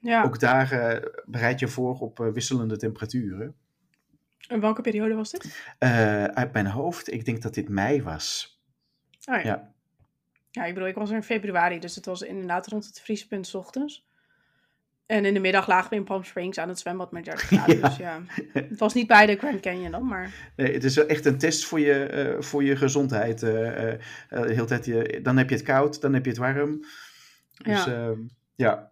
ja. ook daar bereid je voor op wisselende temperaturen. En welke periode was dit? Uit mijn hoofd, ik denk dat dit mei was. Oh ja. ja. Ja, ik bedoel, ik was er in februari, dus het was inderdaad rond het vriespunt 's ochtends. En in de middag lagen we in Palm Springs aan het zwembad met 30 graden. *laughs* Ja. Dus ja, het was niet bij de Grand Canyon dan, maar... Nee, het is wel echt een test voor je, uh, voor je gezondheid. Uh, uh, de hele tijd je, dan heb je het koud, dan heb je het warm. Dus ja. ja.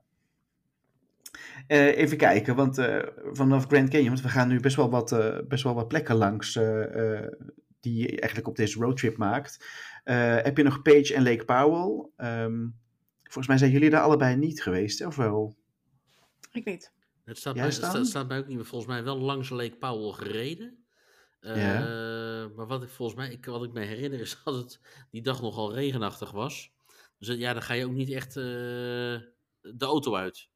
Uh, even kijken, want vanaf Grand Canyon, want we gaan nu best wel wat, best wel wat plekken langs die je eigenlijk op deze roadtrip maakt. Heb je nog Page en Lake Powell? Um, volgens mij zijn jullie daar allebei niet geweest, hè? of wel? Ik niet. Het staat, bij, het staat, staat bij ook niet, maar volgens mij wel langs Lake Powell gereden. Ja. maar wat ik volgens mij, ik, wat ik me herinner is *laughs* dat het die dag nogal regenachtig was. Dus ja, dan ga je ook niet echt de auto uit.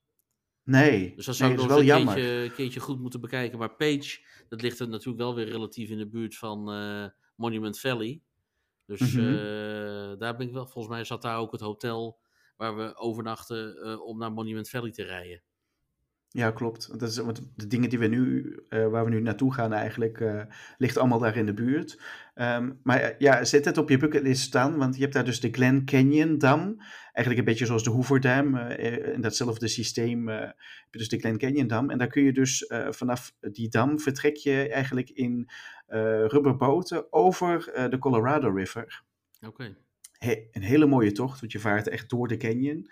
Nee, dus dat zou nee, ik dat nog een keertje, keertje, goed moeten bekijken. Maar Page, dat ligt er natuurlijk wel weer relatief in de buurt van uh, Monument Valley. Dus Mhm. mm -hmm. uh, daar ben ik wel, volgens mij zat daar ook het hotel waar we overnachten uh, om naar Monument Valley te rijden. Ja, klopt. Dat is, want de dingen die we nu, uh, waar we nu naartoe gaan eigenlijk, uh, ligt allemaal daar in de buurt. Um, maar uh, ja, zet het op je bucketlist staan, want je hebt daar dus de Glen Canyon Dam. Eigenlijk een beetje zoals de Hoover Dam. in datzelfde systeem heb je dus de Glen Canyon Dam. En daar kun je dus vanaf die dam vertrek je eigenlijk in rubberboten over de Colorado River. Oké. Okay. He een hele mooie tocht, want je vaart echt door de canyon.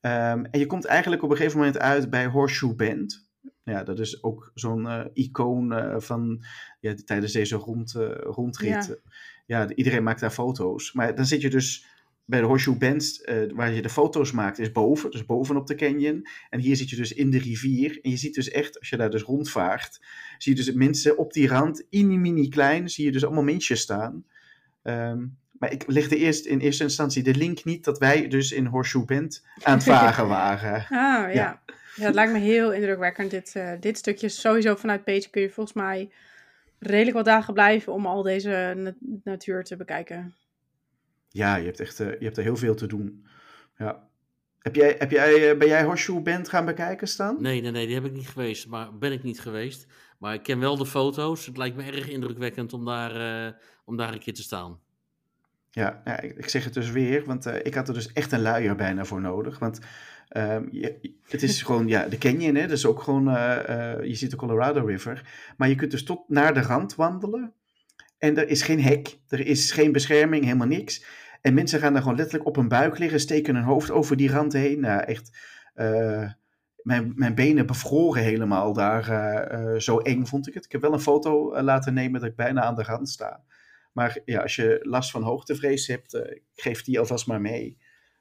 Um, en je komt eigenlijk op een gegeven moment uit bij Horseshoe Bend. Ja, dat is ook zo'n uh, icoon uh, van ja, tijdens deze rond, uh, rondrit. Ja. ja. iedereen maakt daar foto's. Maar dan zit je dus bij de Horseshoe Bend, waar je de foto's maakt, is boven. Dus bovenop de canyon. En hier zit je dus in de rivier. En je ziet dus echt, als je daar dus rondvaart, zie je dus mensen op die rand, in mini klein, zie je dus allemaal mensjes staan. Um, maar ik legde eerst in eerste instantie de link niet dat wij dus in Horseshoe Bend aan het varen *laughs* waren. Ah, ja. ja. ja. het lijkt me heel indrukwekkend. Dit, uh, dit stukje sowieso vanuit Page kun je volgens mij redelijk wat dagen blijven om al deze nat natuur te bekijken. Ja, je hebt echt uh, je hebt er heel veel te doen. Ja. Heb jij, heb jij, uh, ben jij Horseshoe Bend gaan bekijken staan? Nee, nee, nee, die heb ik niet geweest. Maar ben ik niet geweest. Maar ik ken wel de foto's. Het lijkt me erg indrukwekkend om daar, om daar een keer te staan. Ja, ja ik, ik, zeg het dus weer, want uh, ik had er dus echt een luier bijna voor nodig. Want um, je, het is *laughs* gewoon, ja, de canyon, hè, dus ook gewoon, uh, uh, je ziet de Colorado River. Maar je kunt dus tot naar de rand wandelen. En er is geen hek, er is geen bescherming, helemaal niks. En mensen gaan daar gewoon letterlijk op hun buik liggen, steken hun hoofd over die rand heen. Nou, echt, mijn, mijn benen bevroren helemaal daar. zo eng vond ik het. Ik heb wel een foto laten nemen dat ik bijna aan de rand sta. Maar ja, als je last van hoogtevrees hebt, uh, geef die alvast maar mee.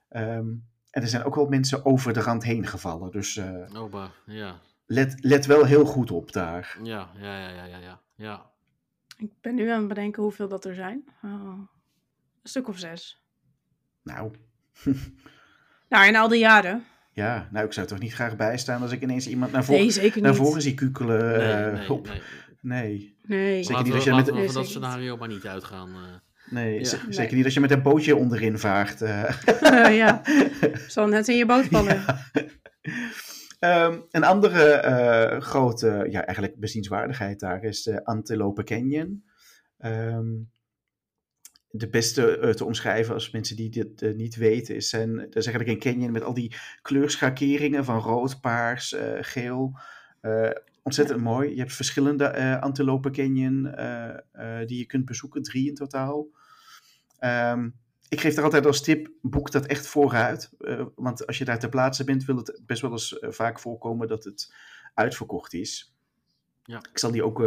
Um, en er zijn ook wel mensen over de rand heen gevallen. Dus uh, Oba, ja. let, let wel heel goed op daar. Ja, ja, ja, ja, ja, ja. ja. Ik ben nu aan het bedenken hoeveel dat er zijn. Oh, een stuk of zes. Nou. *laughs* nou, in al die jaren. Ja, nou, ik zou toch niet graag bijstaan als ik ineens iemand naar, voren Nee, zeker naar niet. voren zie kukelen. Nee, eh, nee, op. nee. Nee. Zeker niet als je met- we Nee, van dat scenario maar niet uitgaan. eh. nee, Ja. z- Nee. zeker niet als je met een bootje onderin vaart. eh. Eh, ja. *laughs* Zal net in je boot vallen. Ehm, een andere eh, grote, ja, eigenlijk bezienswaardigheid daar is de Antelope Canyon. Ehm, de beste te omschrijven als mensen die dit niet weten, is, zijn, dat is eigenlijk een canyon met al die kleurschakeringen van rood, paars, eh, geel. Eh, ontzettend mooi. Je hebt verschillende Antelope Canyon eh, eh, die je kunt bezoeken, drie in totaal. Ehm, ik geef daar altijd als tip, boek dat echt vooruit. Want als je daar ter plaatse bent, wil het best wel eens vaak voorkomen dat het uitverkocht is. Ja. Ik zal die ook,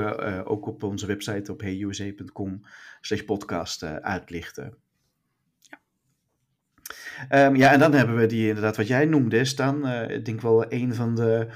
ook op onze website op heyusa.com slash podcast uitlichten. Ehm, ja, en dan hebben we die inderdaad wat jij noemde, Stan. Ik denk wel een van de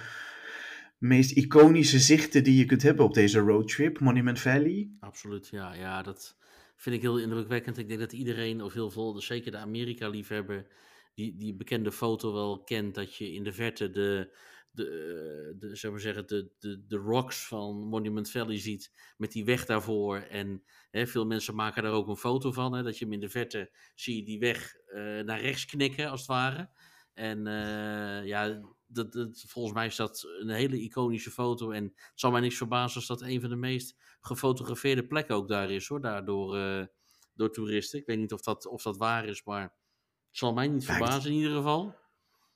meest iconische zichten die je kunt hebben op deze roadtrip, Monument Valley. Absoluut, ja. Ja, dat vind ik heel indrukwekkend. Ik denk dat iedereen, of heel veel, dus zeker de Amerika-liefhebber, die, die bekende foto wel kent. Dat je in de verte de, de, eh, de, maar zeggen, de, de, de rocks van Monument Valley ziet. Met die weg daarvoor. En hè, veel mensen maken daar ook een foto van. Hè, dat je hem in de verte zie je die weg eh, naar rechts knikken, als het ware. En eh, ja, dat, dat, volgens mij is dat een hele iconische foto. En het zal mij niks verbazen als dat een van de meest gefotografeerde plekken ook daar is, hoor. Daardoor eh, door toeristen. Ik weet niet of dat, of dat waar is, maar het zal mij niet verbazen in ieder geval.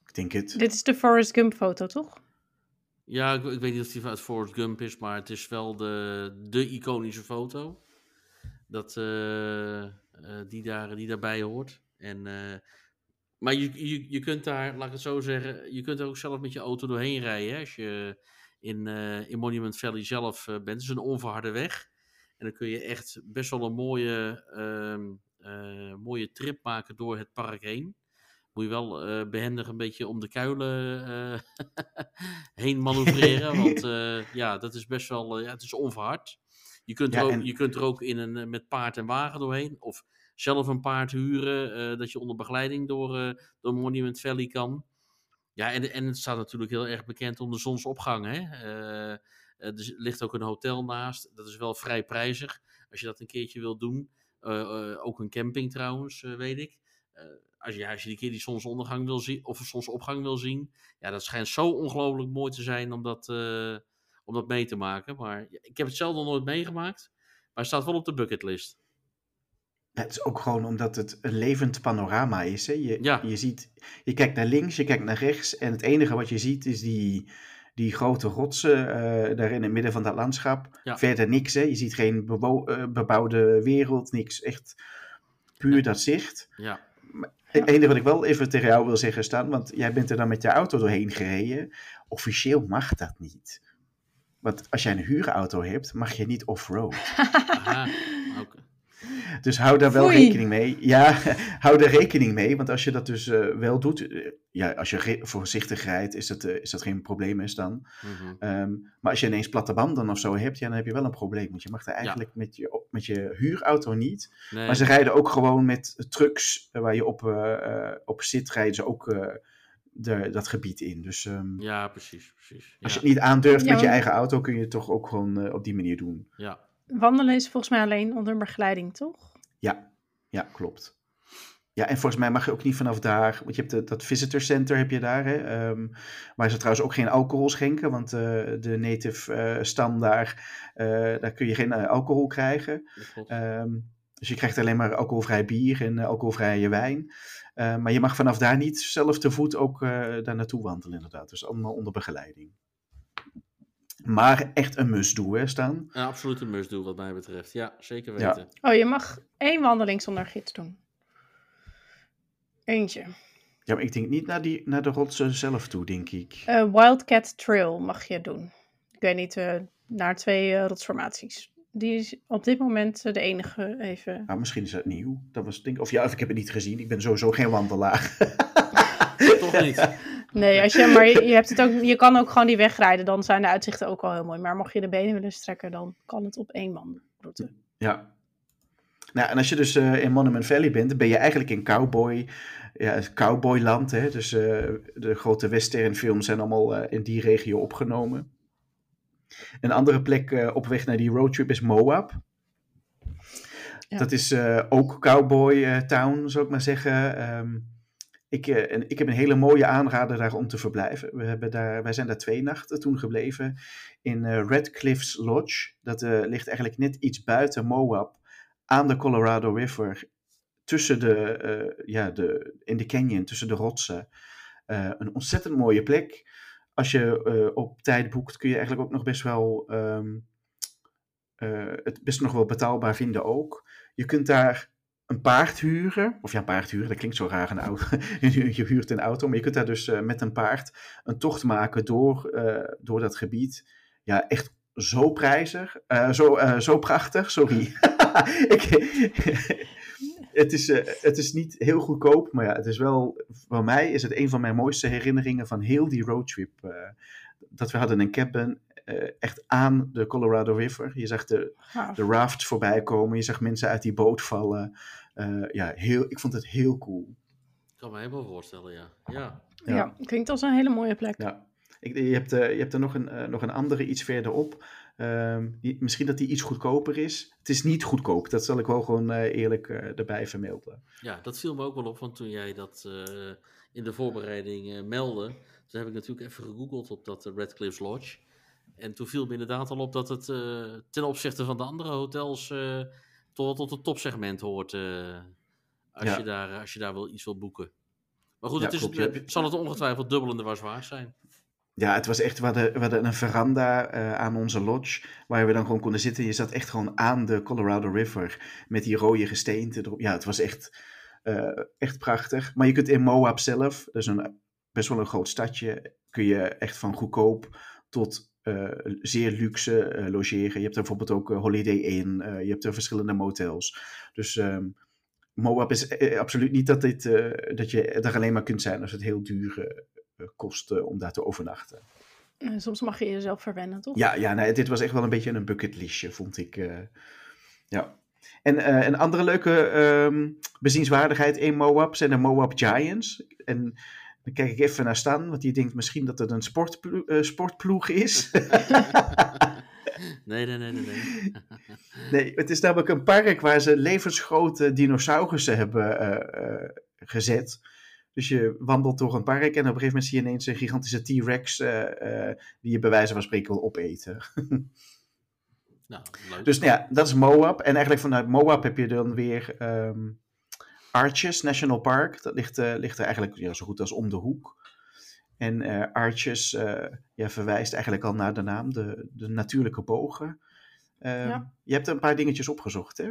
Ik denk het. Dit is de Forrest Gump foto, toch? Ja, ik, ik weet niet of die uit Forrest Gump is, maar het is wel de, de iconische foto. Dat, eh, eh, die, daar, die daarbij hoort. En, eh, maar je, je, je kunt daar, laat ik het zo zeggen, je kunt er ook zelf met je auto doorheen rijden. Hè, als je in, eh, in Monument Valley zelf eh, bent. Het is een onverharde weg. En dan kun je echt best wel een mooie, ehm, eh, mooie trip maken door het park heen. Moet je wel eh, behendig een beetje om de kuilen *laughs* heen manoeuvreren. *laughs* want ja, dat is best wel, ja, het is onverhard. Je kunt, Ja, er ook, en- je kunt er ook in een, met paard en wagen doorheen. Of zelf een paard huren, eh, dat je onder begeleiding door, eh, door Monument Valley kan. Ja, en, en het staat natuurlijk heel erg bekend om de zonsopgang. Hè? Eh, eh, er ligt ook een hotel naast. Dat is wel vrij prijzig. Als je dat een keertje wilt doen. Ook een camping trouwens, weet ik. Als, je, als je die keer die zonsondergang wil zien, of zonsopgang wil zien. Ja, dat schijnt zo ongelooflijk mooi te zijn om dat, om dat mee te maken. Maar ik heb het zelf nog nooit meegemaakt. Maar het staat wel op de bucketlist. Het is ook gewoon omdat het een levend panorama is. Hè? Je, Ja. je, ziet, je kijkt naar links, je kijkt naar rechts. En het enige wat je ziet is die, die grote rotsen eh, daar in het midden van dat landschap. Ja. Verder niks. Hè? Je ziet geen eh, bebouwde wereld, niks. Echt puur Nee. dat zicht. Ja, Het enige wat ik wel even tegen jou wil zeggen, Stan, want jij bent er dan met je auto doorheen gereden. Officieel mag dat niet. Want als jij een huurauto hebt, mag je niet off-road. Dus hou daar wel Foei. rekening mee. Ja, *laughs* hou daar rekening mee. Want als je dat dus eh, wel doet, eh, ja, als je voorzichtig rijdt, is dat, eh, is dat geen probleem is dan. Mhm. Ehm, maar als je ineens platte banden of zo hebt, ja, dan heb je wel een probleem. Want je mag daar eigenlijk met, je, met je huurauto niet. Nee. Maar ze rijden ook gewoon met trucks waar je op, eh, eh, op zit, rijden ze ook eh, de, dat gebied in. Dus ehm, Ja, precies. precies. als je Ja, het niet aandurft Ja, met je eigen auto, kun je het toch ook gewoon op die manier doen. ja. Wandelen is volgens mij alleen onder begeleiding, toch? Ja, ja, klopt. Ja, en volgens mij mag je ook niet vanaf daar, want je hebt de, dat visitor center heb je daar, hè, ehm, waar ze trouwens ook geen alcohol schenken, want eh, de native eh, stam daar, eh, daar kun je geen alcohol krijgen. Ehm, dus je krijgt alleen maar alcoholvrij bier en alcoholvrije wijn. Maar je mag vanaf daar niet zelf te voet ook daar naartoe wandelen, inderdaad. Dus allemaal onder begeleiding. Maar echt een must-do, hè, Staan? Een absolute must-do wat mij betreft. Ja, zeker Ja. weten. Oh, je mag één wandeling zonder gids doen. Eentje. Ja, maar ik denk niet naar, die, naar de rotsen zelf toe, denk ik. Eh, Wildcat Trail mag je doen. Ik weet niet, eh, naar twee eh, rotsformaties. Die is op dit moment de enige even. Nou, misschien is dat nieuw. Dat was, denk, of ja, of ik heb het niet gezien. Ik ben sowieso geen wandelaar. *laughs* Toch niet? *laughs* Nee, als je, maar je, je hebt het ook, je kan ook gewoon die wegrijden. Dan zijn de uitzichten ook al heel mooi. Maar mocht je de benen willen strekken, dan kan het op één wandelroute. ja. Nou, en als je dus uh, in Monument Valley bent, dan ben je eigenlijk in cowboy, ja, cowboyland. Hè? Dus uh, de grote westernfilms zijn allemaal uh, in die regio opgenomen. Een andere plek op weg naar die roadtrip is Moab. Ja. Dat is ook cowboy town, zou ik maar zeggen. Um, ik, en ik heb een hele mooie aanrader daar om te verblijven. We hebben daar, wij zijn daar twee nachten toen gebleven in Red Cliffs Lodge. Dat ligt eigenlijk net iets buiten Moab aan de Colorado River, tussen de, ja, de, in de canyon, tussen de rotsen. Een ontzettend mooie plek. Als je op tijd boekt, kun je eigenlijk ook nog best wel um, het best nog wel betaalbaar vinden ook. Je kunt daar een paard huren. Of ja, een paard huren, dat klinkt zo raar, een auto. *laughs* je huurt een auto, maar je kunt daar dus met een paard een tocht maken door, door dat gebied. Ja, echt zo prijzig, uh, zo, zo prachtig, sorry. *laughs* ik, *laughs* het, is, het is niet heel goedkoop, maar ja, het is wel, voor mij is het een van mijn mooiste herinneringen van heel die roadtrip. dat we hadden een cabin echt aan de Colorado River. Je zag de, de raft voorbij komen, je zag mensen uit die boot vallen. ja, heel, ik vond het heel cool. Ik kan me helemaal voorstellen, ja. Ja, ja. ja klinkt als een hele mooie plek. Ja. Ik, je, hebt, uh, je hebt er nog een, uh, nog een andere iets verderop. Um, die, misschien dat die iets goedkoper is. Het is niet goedkoop, dat zal ik wel gewoon uh, eerlijk erbij vermelden. Ja, dat viel me ook wel op, want toen jij dat in de voorbereiding meldde, toen heb ik natuurlijk even gegoogeld op dat Red Cliffs Lodge. En toen viel me inderdaad al op dat het ten opzichte van de andere hotels toch wel tot het topsegment hoort. als, ja. je daar, als je daar wel iets wilt boeken. Maar goed, ja, het is, klopt, zal het ongetwijfeld dubbelende was waard zijn. Ja, het was echt, we hadden, we hadden een veranda uh, aan onze lodge, waar we dan gewoon konden zitten. Je zat echt gewoon aan de Colorado River, met die rode gesteenten erop. Ja, het was echt, uh, echt prachtig. Maar je kunt in Moab zelf, dat is een, best wel een groot stadje, kun je echt van goedkoop tot uh, zeer luxe logeren. Je hebt er bijvoorbeeld ook Holiday Inn, je hebt er verschillende motels. Dus... Um, Moab is absoluut niet dat, dit, dat je er alleen maar kunt zijn als het heel duur eh, kosten om daar te overnachten. Soms mag je jezelf verwennen, toch? Ja, ja nee, dit was echt wel een beetje een bucketlistje, vond ik. Ja. En een andere leuke um, bezienswaardigheid in Moab zijn de Moab Giants. En dan kijk ik even naar Stan, want die denkt misschien dat het een sportplo uh, sportploeg is. *laughs* nee, nee, nee, nee, nee. *laughs* nee, het is namelijk een park waar ze levensgrote dinosaurussen hebben gezet. Dus je wandelt door een park en op een gegeven moment zie je ineens een gigantische T-Rex die je bij wijze van spreken wil opeten. nou, leuk. Dus nou ja, dat is Moab. En eigenlijk vanuit Moab heb je dan weer um, Arches National Park. Dat ligt, uh, ligt er eigenlijk ja, zo goed als om de hoek. En Arches ja, verwijst eigenlijk al naar de naam, de, de natuurlijke bogen. Ja. Je hebt er een paar dingetjes opgezocht, hè?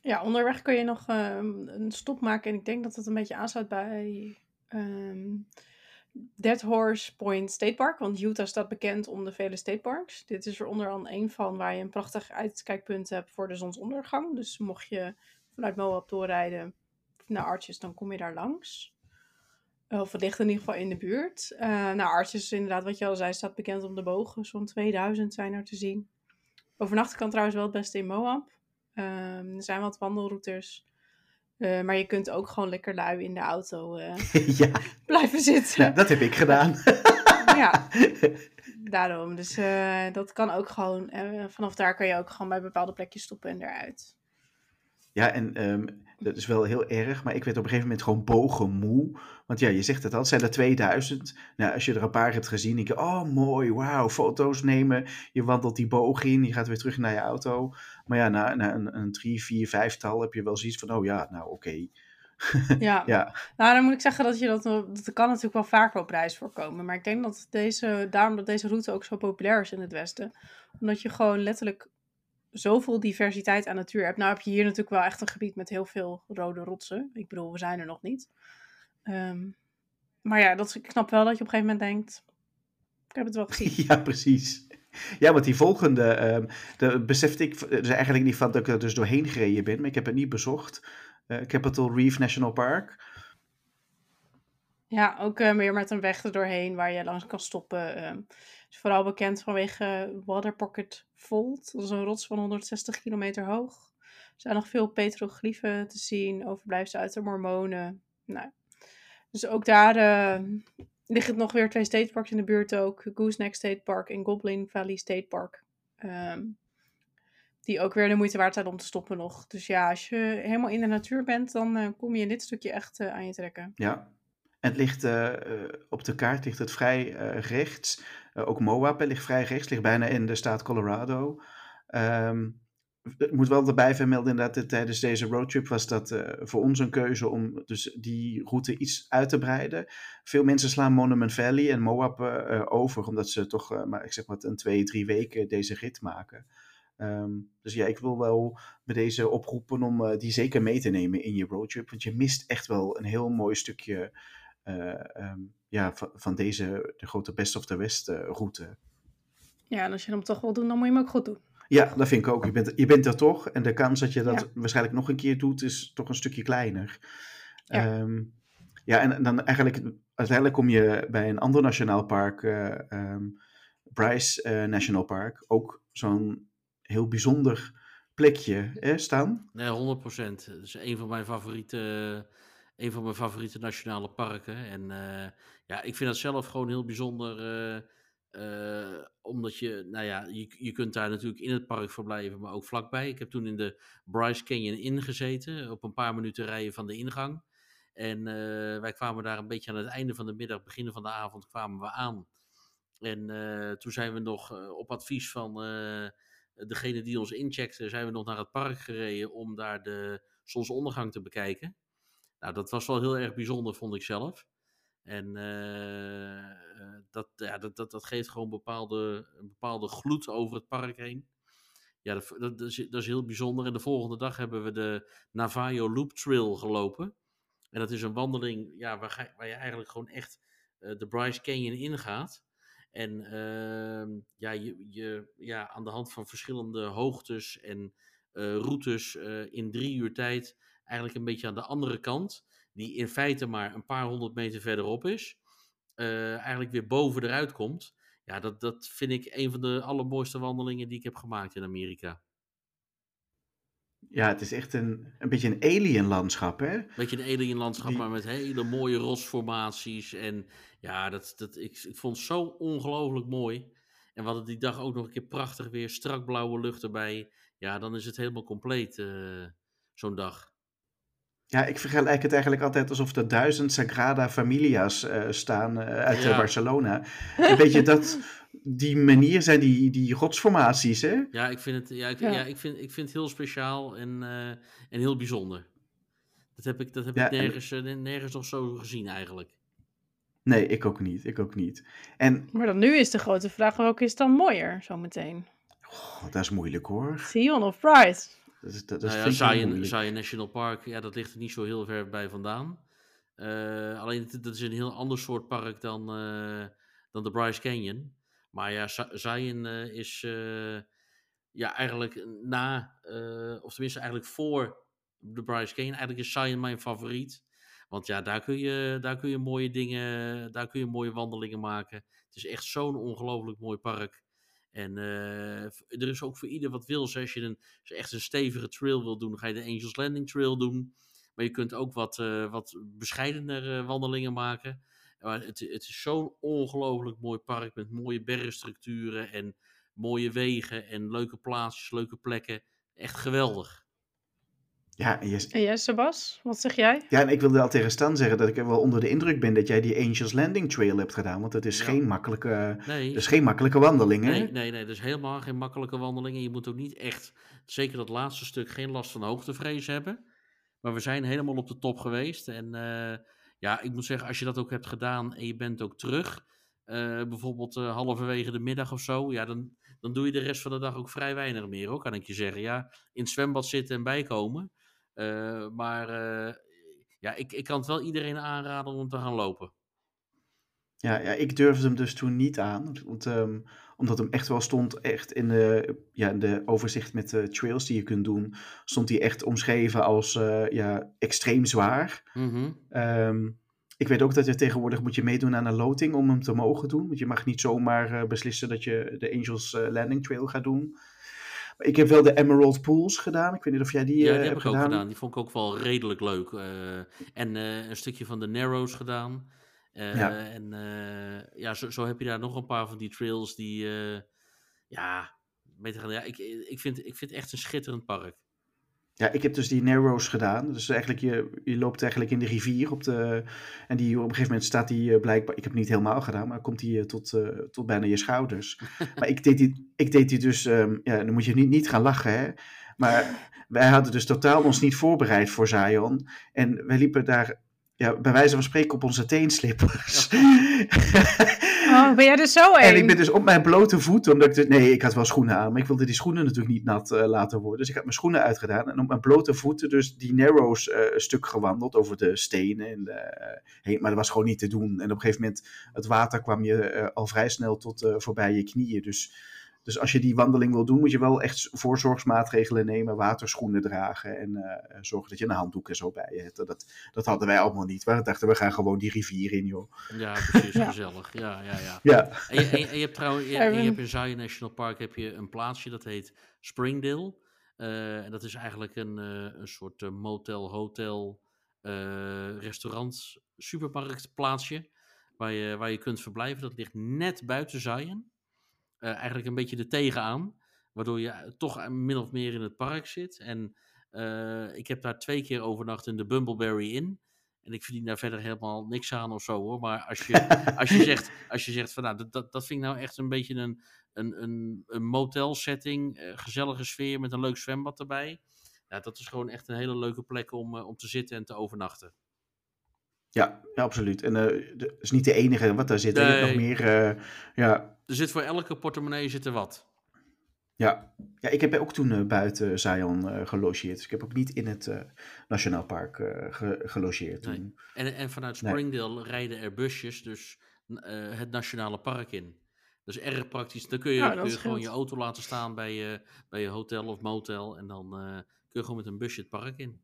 Ja, onderweg kun je nog um, een stop maken. En ik denk dat het een beetje aansluit bij um, Dead Horse Point State Park. Want Utah staat bekend om de vele state parks. Dit is er onder andere een van waar je een prachtig uitkijkpunt hebt voor de zonsondergang. Dus mocht je vanuit Moab doorrijden naar Arches, dan kom je daar langs. Of het ligt in ieder geval in de buurt. Uh, nou, Arches, inderdaad, wat je al zei, staat bekend om de bogen. Zo'n 2000 zijn er te zien. Overnachten kan trouwens wel het beste in Moab. Um, er zijn wat wandelroutes. Uh, maar je kunt ook gewoon lekker lui in de auto uh, *laughs* ja. blijven zitten. Ja, dat heb ik gedaan. *laughs* ja, *laughs* daarom. Dus dat kan ook gewoon. vanaf daar kan je ook gewoon bij bepaalde plekjes stoppen en eruit. Ja, en um, dat is wel heel erg, maar ik werd op een gegeven moment gewoon bogenmoe. Want ja, je zegt het al, het zijn er 2000. Nou, als je er een paar hebt gezien, denk je, oh mooi, wauw, foto's nemen. Je wandelt die boog in, je gaat weer terug naar je auto. Maar ja, na, na een, een drie, vier, vijftal heb je wel zoiets van, oh ja, nou oké. Okay. ja. *laughs* ja, nou dan moet ik zeggen dat je dat, dat kan natuurlijk wel vaker op reis voorkomen. Maar ik denk dat deze, daarom dat deze route ook zo populair is in het Westen. Omdat je gewoon letterlijk zoveel diversiteit aan natuur hebt. Nou heb je hier natuurlijk wel echt een gebied met heel veel rode rotsen. Ik bedoel, we zijn er nog niet. Um, maar ja, dat, ik snap wel dat je op een gegeven moment denkt, ik heb het wel gezien. *laughs* Ja, precies. Ja, want die volgende, um, de, besefte ik dus eigenlijk niet van dat ik er dus doorheen gereden ben, maar ik heb het niet bezocht. Uh, Capitol Reef National Park. Ja, ook uh, meer met een weg er doorheen waar je langs kan stoppen. Uh, is vooral bekend vanwege Water Pocket Fault. Dat is een rots van 160 kilometer hoog. Er zijn nog veel petroglyphen te zien, overblijfselen uit de Mormonen. Nou, dus ook daar uh, liggen nog weer twee stateparks in de buurt ook. Gooseneck State Park en Goblin Valley State Park. Um, die ook weer de moeite waard zijn om te stoppen nog. Dus ja, als je helemaal in de natuur bent, dan uh, kom je in dit stukje echt uh, aan je trekken. Ja, het ligt uh, op de kaart ligt het vrij rechts. ook Moab ligt vrij rechts, ligt bijna in de staat Colorado. Um, moet wel erbij vermelden dat tijdens deze roadtrip was dat voor ons een keuze om dus die route iets uit te breiden. Veel mensen slaan Monument Valley en Moab over, omdat ze toch, maar ik zeg wat, een twee, drie weken deze rit maken. Um, dus ja, ik wil wel bij deze oproepen om die zeker mee te nemen in je roadtrip, want je mist echt wel een heel mooi stukje um, ja, van, van, deze, de grote Best of the West route. Ja, en als je hem toch wil doen, dan moet je hem ook goed doen. Ja, dat vind ik ook. Je bent, je bent er toch. En de kans dat je dat waarschijnlijk nog een keer doet, is toch een stukje kleiner. Ja, um, ja en, dan eigenlijk, uiteindelijk kom je bij een ander nationaal park, uh, um, Bryce uh, National Park, ook zo'n heel bijzonder plekje hè, staan. Nee, 100%. Het is een van mijn favoriete, een van mijn favoriete nationale parken. En uh, ja, ik vind dat zelf gewoon heel bijzonder uh, omdat je, nou ja, je, je kunt daar natuurlijk in het park verblijven, maar ook vlakbij. Ik heb toen in de Bryce Canyon ingezeten, op een paar minuten rijden van de ingang. En wij kwamen daar een beetje aan het einde van de middag, beginnen van de avond, kwamen we aan. En toen zijn we nog op advies van degene die ons incheckte, zijn we nog naar het park gereden om daar de zonsondergang te bekijken. Nou, dat was wel heel erg bijzonder, vond ik zelf. En uh, dat, ja, dat, dat, dat geeft gewoon bepaalde, een bepaalde gloed over het park heen. Ja, dat, dat, is, dat is heel bijzonder. En de volgende dag hebben we de Navajo Loop Trail gelopen. En dat is een wandeling ja, waar, ga, waar je eigenlijk gewoon echt uh, de Bryce Canyon ingaat. En uh, ja, je, je, ja, aan de hand van verschillende hoogtes en routes in drie uur tijd eigenlijk een beetje aan de andere kant die in feite maar een paar honderd meter verderop is, uh, eigenlijk weer boven eruit komt. Ja, dat, dat vind ik een van de allermooiste wandelingen die ik heb gemaakt in Amerika. Ja, het is echt een, een beetje een alien landschap, hè? Een beetje een alien landschap, die... maar met hele mooie rosformaties. En ja, dat, dat, ik, ik vond het zo ongelooflijk mooi. En we hadden die dag ook nog een keer prachtig weer, strak blauwe lucht erbij. Ja, dan is het helemaal compleet, uh, zo'n dag. Ja, ik vergelijk het eigenlijk altijd alsof er duizend Sagrada Familia's uh, staan uh, uit ja. Barcelona. Een beetje dat, die manier zijn die, die rotsformaties, hè? Ja, ik vind het, ja, ik, ja. ja ik vind, ik vind het heel speciaal en, uh, en heel bijzonder. Dat heb ik, dat heb ja, ik nergens, en... nergens nog zo gezien eigenlijk. Nee, ik ook niet. Ik ook niet. En... Maar dan nu is de grote vraag, welke is dan mooier zometeen? Oh, dat is moeilijk hoor. Sion of Pride? Dat is, dat, nou ja, Zion, Zion National Park, ja, dat ligt er niet zo heel ver bij vandaan. Uh, alleen dat is een heel ander soort park dan, uh, dan de Bryce Canyon. Maar ja, Zion uh, is ja, eigenlijk na, of tenminste eigenlijk voor de Bryce Canyon. Eigenlijk is Zion mijn favoriet. Want ja, daar kun je, daar kun je mooie dingen, daar kun je mooie wandelingen maken. Het is echt zo'n ongelooflijk mooi park. En uh, er is ook voor ieder wat wil. Als je een, echt een stevige trail wil doen, ga je de Angels Landing Trail doen. Maar je kunt ook wat, uh, wat bescheidener uh, wandelingen maken. Maar het, het is zo'n ongelooflijk mooi park met mooie bergstructuren en mooie wegen en leuke plaatsjes, leuke plekken. Echt geweldig. Ja, en, je... en jij, Sebas, wat zeg jij? Ja, en ik wilde al tegen Stan zeggen dat ik wel onder de indruk ben dat jij die Angels Landing Trail hebt gedaan. Want dat is, ja. geen, makkelijke, nee. dat is geen makkelijke wandeling. Hè? Nee, nee, nee, dat is helemaal geen makkelijke wandeling. En je moet ook niet echt, zeker dat laatste stuk, geen last van hoogtevrees hebben. Maar we zijn helemaal op de top geweest. En uh, ja, ik moet zeggen, als je dat ook hebt gedaan en je bent ook terug, uh, bijvoorbeeld uh, halverwege de middag of zo, ja, dan, dan doe je de rest van de dag ook vrij weinig meer, hoor, kan ik je zeggen. Ja, in het zwembad zitten en bijkomen. Uh, maar uh, ja, ik, ik kan het wel iedereen aanraden om te gaan lopen. Ja, ja ik durfde hem dus toen niet aan. Want, um, omdat hem echt wel stond, echt in de, ja, in de overzicht met de trails die je kunt doen, stond hij echt omschreven als uh, ja, extreem zwaar. Mm -hmm. um, ik weet ook dat je tegenwoordig moet je meedoen aan een loting om hem te mogen doen. Want je mag niet zomaar beslissen dat je de Angels Landing Trail gaat doen. Ik heb wel de Emerald Pools gedaan. Ik weet niet of jij die, Ja, eh, die heb hebt ik ook gedaan. gedaan. Die vond ik ook wel redelijk leuk. eh, en eh, een stukje van de Narrows gedaan. Ja. En ja, zo, zo heb je daar nog een paar van die trails die, ja, beter gaan. Ja, ik, ik, vind, ik vind het echt een schitterend park. Ja, ik heb dus die Narrows gedaan. Dus eigenlijk, je, je loopt eigenlijk in de rivier. Op de, en die, op een gegeven moment staat die eh, blijkbaar... Ik heb het niet helemaal gedaan, maar komt die eh, tot, eh, tot bijna je schouders. *laughs* maar ik deed die, ik deed die dus... ehm, ja, dan moet je niet, niet gaan lachen, hè. Maar *laughs* wij hadden dus totaal ons niet voorbereid voor Zion. En wij liepen daar... Ja, bij wijze van spreken op onze teenslippers. Oh, *laughs* ben jij er zo En ik ben dus op mijn blote voeten, omdat ik dus, nee, ik had wel schoenen aan, maar ik wilde die schoenen natuurlijk niet nat eh, laten worden. Dus ik had mijn schoenen uitgedaan en op mijn blote voeten dus die Narrows eh, stuk gewandeld over de stenen en heen. Maar dat was gewoon niet te doen. En op een gegeven moment, het water kwam je al vrij snel tot voorbij je knieën. Dus, dus als je die wandeling wil doen, moet je wel echt voorzorgsmaatregelen nemen, waterschoenen dragen en eh, zorgen dat je een handdoek en zo bij je hebt. Dat, dat hadden wij allemaal niet. We dachten, we gaan gewoon die rivier in, joh. Ja, precies, *laughs* Ja. gezellig. Ja, ja, ja. Ja, En je, en je- en je hebt trouwens, je, hebt in Zion National Park heb je een plaatsje dat heet Springdale. Eh, en dat is eigenlijk een, eh, een soort motel, hotel, eh, restaurant, supermarkt plaatsje. Waar je, waar je kunt verblijven. Dat ligt net buiten Zion. Eh, eigenlijk een beetje er tegenaan. Waardoor je eh, toch min of meer in het park zit. En eh, ik heb daar twee keer overnacht in de Bumbleberry Inn. En ik verdien daar verder helemaal niks aan of zo hoor. Maar als je, *laughs* als je, zegt, als je zegt van nou, dat, dat, dat vind ik nou echt een beetje een, een, een, een motel setting. eh, gezellige sfeer met een leuk zwembad erbij. Ja, dat is gewoon echt een hele leuke plek om, eh, om te zitten en te overnachten. Ja, ja, absoluut. En eh, dat is niet de enige wat daar zit. hebt nog Nee. meer. eh, ja, Er zit voor elke portemonnee zit er wat. ja. ja, ik heb ook toen eh, buiten Zion gelogeerd. Dus ik heb ook niet in het Nationaal Park ge- gelogeerd Nee. toen. En, en vanuit Nee. Springdale rijden er busjes dus het nationale park in. Dat is erg praktisch. Dan kun je, Ja, kun dat je gewoon je auto laten staan bij je, bij je hotel of motel. En dan kun je gewoon met een busje het park in.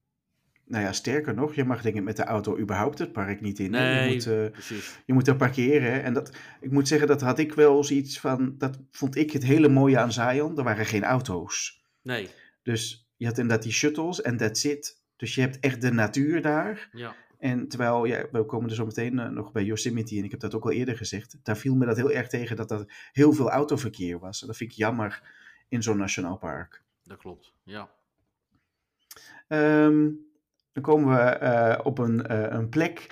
Nou ja, sterker nog, je mag denk ik met de auto überhaupt het park niet in. Nee, Je moet, eh, precies. je moet er parkeren. En dat, ik moet zeggen, dat had ik wel zoiets van. Dat vond ik het hele mooie aan Zion. Er waren geen auto's. Nee, Dus je had inderdaad die shuttles en that's it. Dus je hebt echt de natuur daar. ja. En terwijl, ja, we komen er zo meteen eh, nog bij Yosemite, en ik heb dat ook al eerder gezegd, daar viel me dat heel erg tegen dat er heel veel autoverkeer was. En dat vind ik jammer in zo'n nationaal park. Dat klopt. Ja. Ehm, dan komen we eh, op een, eh, een plek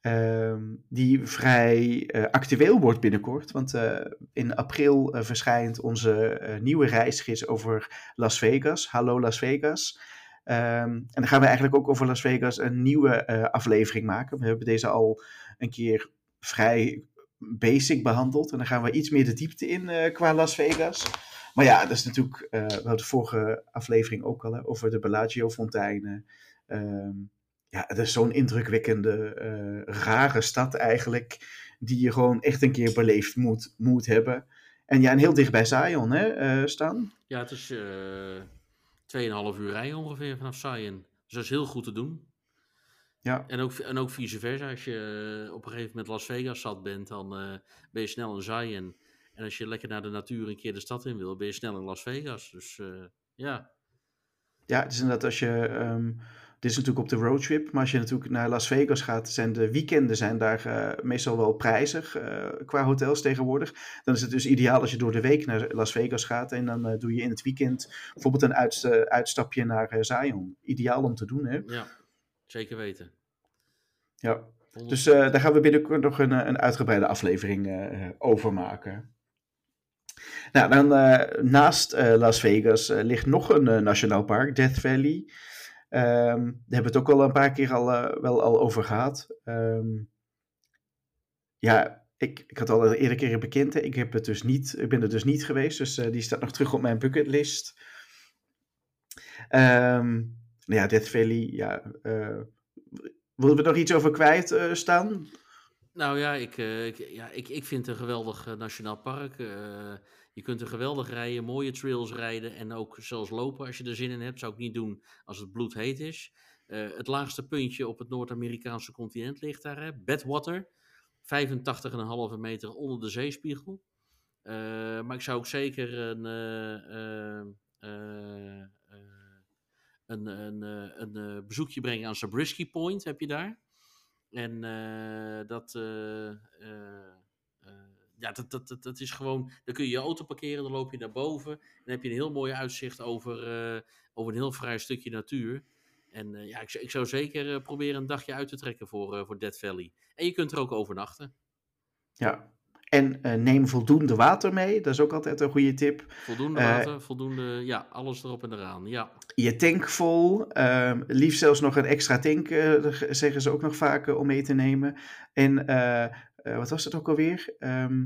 ehm, die vrij eh, actueel wordt binnenkort. Want in april verschijnt onze nieuwe reisgids over Las Vegas. Hallo Las Vegas. Ehm, en dan gaan we eigenlijk ook over Las Vegas een nieuwe aflevering maken. We hebben deze al een keer vrij basic behandeld. En dan gaan we iets meer de diepte in qua Las Vegas. Maar ja, dat is natuurlijk, eh, we hadden de vorige aflevering ook al hè, over de Bellagio-fonteinen. Ehm, ja, het is zo'n indrukwekkende, eh, rare stad eigenlijk, die je gewoon echt een keer beleefd moet, moet hebben. En ja, en heel dicht bij Zion, hè, eh, Stan? Ja, het is eh 2,5 uur rijden ongeveer vanaf Zion. Dus dat is heel goed te doen. Ja, En ook, en ook vice versa. Als je op een gegeven moment Las Vegas zat bent, dan ben je snel in Zion. En als je lekker naar de natuur een keer de stad in wil, ben je snel in Las Vegas. Dus ja, ja, het is inderdaad als je, ehm, dit is natuurlijk op de roadtrip, maar als je natuurlijk naar Las Vegas gaat, zijn de weekenden zijn daar eh, meestal wel prijzig eh, qua hotels tegenwoordig. Dan is het dus ideaal als je door de week naar Las Vegas gaat en dan eh, doe je in het weekend bijvoorbeeld een uitst- uitstapje naar Zion. Ideaal om te doen, hè? ja, zeker weten. Ja. 100%. Dus daar gaan we binnenkort nog een, een uitgebreide aflevering over maken. Nou, dan naast Las Vegas ligt nog een nationaal park, Death Valley. Ehm, daar hebben we het ook al een paar keer al, eh, wel al over gehad. Ehm, ja, ik, ik had al eerder keren bekend. Ik, heb het dus niet, ik ben er dus niet geweest, dus eh, die staat nog terug op mijn bucketlist. Ehm nou ja, Death Valley, ja. eh willen we nog iets over kwijt staan? Nou ja, ik, ik, ja ik, ik vind het een geweldig nationaal park. Je kunt er geweldig rijden, mooie trails rijden en ook zelfs lopen als je er zin in hebt. Zou ik niet doen als het bloedheet is. Eh, het laagste puntje op het Noord-Amerikaanse continent ligt daar, hè? Badwater. 85,5 meter onder de zeespiegel. Eh, maar ik zou ook zeker een, eh, een, een, een bezoekje brengen aan Zabriskie Point, heb je daar. En dat, ja, dat, dat, dat, dat is gewoon, dan kun je je auto parkeren, dan loop je naar boven. Dan heb je een heel mooi uitzicht over, eh, over een heel vrij stukje natuur. En eh, ja, ik, zou- ik zou zeker eh, proberen een dagje uit te trekken voor, voor Dead Valley. En je kunt er ook overnachten. Ja. En neem voldoende water mee. Dat is ook altijd een goede tip. Voldoende water, voldoende, ja, alles erop en eraan. Ja, Je tank vol. ehm, liefst zelfs nog een extra tank, zeggen ze ook nog vaak eh, om mee te nemen. En eh, wat was het ook alweer? Ehm,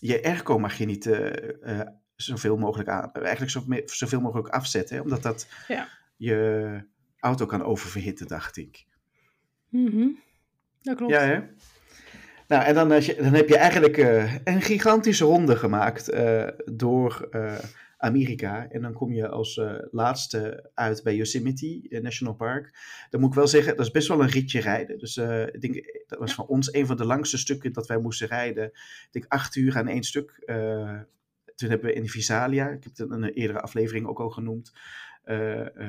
je airco mag je niet eh, eh, zoveel mogelijk aan. Eigenlijk zo, zoveel mogelijk afzetten. Hè, omdat dat Ja. je auto kan oververhitten, dacht ik. Mhm. Dat klopt. Ja, hè? Nou, en dan, als je, dan heb je eigenlijk een gigantische ronde gemaakt door Amerika. En dan kom je als eh, laatste uit bij Yosemite eh, National Park. Dan moet ik wel zeggen, dat is best wel een ritje rijden. Dus eh, ik denk, dat was voor ons een van de langste stukken dat wij moesten rijden. Ik denk acht uur aan één stuk. Toen hebben we in Visalia, ik heb het in een eerdere aflevering ook al genoemd,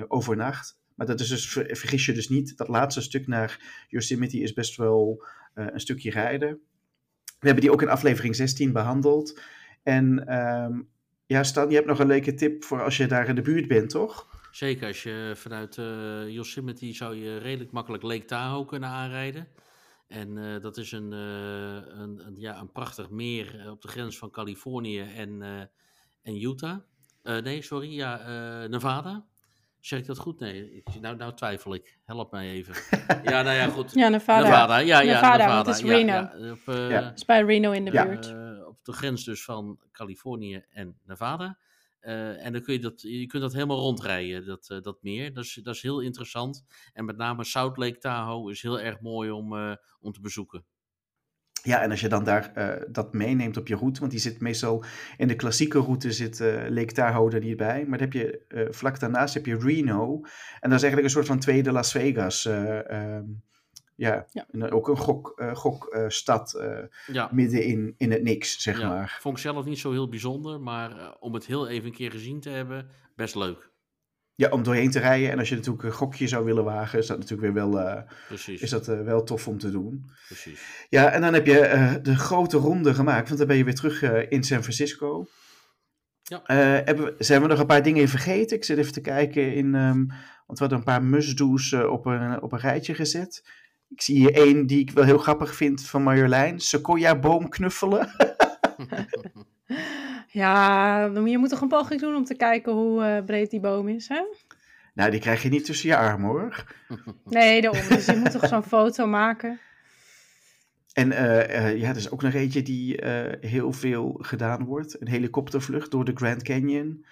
overnacht. Maar dat is dus, ver- vergis je dus niet, dat laatste stuk naar Yosemite is best wel een stukje rijden. We hebben die ook in aflevering 16 behandeld. En ehm, ja, Stan, je hebt nog een leuke tip voor als je daar in de buurt bent, toch? zeker. Als je vanuit eh, Yosemite zou je redelijk makkelijk Lake Tahoe kunnen aanrijden. En eh, dat is een, eh, een, een, ja, een prachtig meer op de grens van Californië en, eh, en Utah. Eh, nee, sorry, ja, eh, Nevada. Zeg ik dat goed? Nee, ik, nou, nou twijfel ik. Help mij even. *laughs* ja, nou ja, goed. Ja, Nevada. Nevada, ja, ja, Nevada, Nevada. want het is ja, Reno. ja, op, eh, Ja. Dat is bij Reno in de Ja. buurt. Op de grens dus van Californië en Nevada. Eh, en dan kun je dat, je kunt dat helemaal rondrijden, dat, eh, dat meer. Dat is, dat is heel interessant. En met name South Lake Tahoe is heel erg mooi om, eh, om te bezoeken. Ja, en als je dan daar dat meeneemt op je route, want die zit meestal in de klassieke route zit Lake Tahoe er niet bij. Maar dan heb je vlak daarnaast heb je Reno. En dat is eigenlijk een soort van tweede Las Vegas. eh, ehm, ja, Ja. En ook een gok, eh, gokstad eh, Ja, midden in, in het niks, zeg ja. maar. vond ik zelf niet zo heel bijzonder, maar eh, om het heel even een keer gezien te hebben, best leuk. Ja, om doorheen te rijden. En als je natuurlijk een gokje zou willen wagen, is dat natuurlijk weer wel, eh, Precies, is dat, eh, wel tof om te doen. precies. Ja, en dan heb je eh, de grote ronde gemaakt, want dan ben je weer terug eh, in San Francisco. Ja. Eh, hebben we, zijn we nog een paar dingen vergeten? Ik zit even te kijken in, ehm, want we hadden een paar must-do's eh, op, een, op een rijtje gezet. Ik zie hier één die ik wel heel grappig vind van Marjolein. Sequoia boom knuffelen. *laughs* Ja, je moet toch een poging doen om te kijken hoe eh, breed die boom is, hè? nou, die krijg je niet tussen je armen hoor. *laughs* Nee, daarom. Dus je moet toch zo'n foto maken. En eh, eh, ja, er is ook nog eentje die heel veel gedaan wordt. Een helikoptervlucht door de Grand Canyon.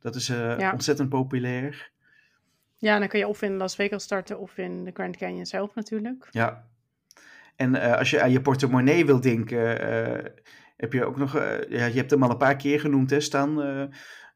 Dat is Ja. ontzettend populair. Ja, dan kun je of in Las Vegas starten of in de Grand Canyon zelf natuurlijk. Ja. En eh, als je aan je portemonnee wil denken, eh, heb je ook nog, eh, ja, je hebt hem al een paar keer genoemd, hè, Stan, eh,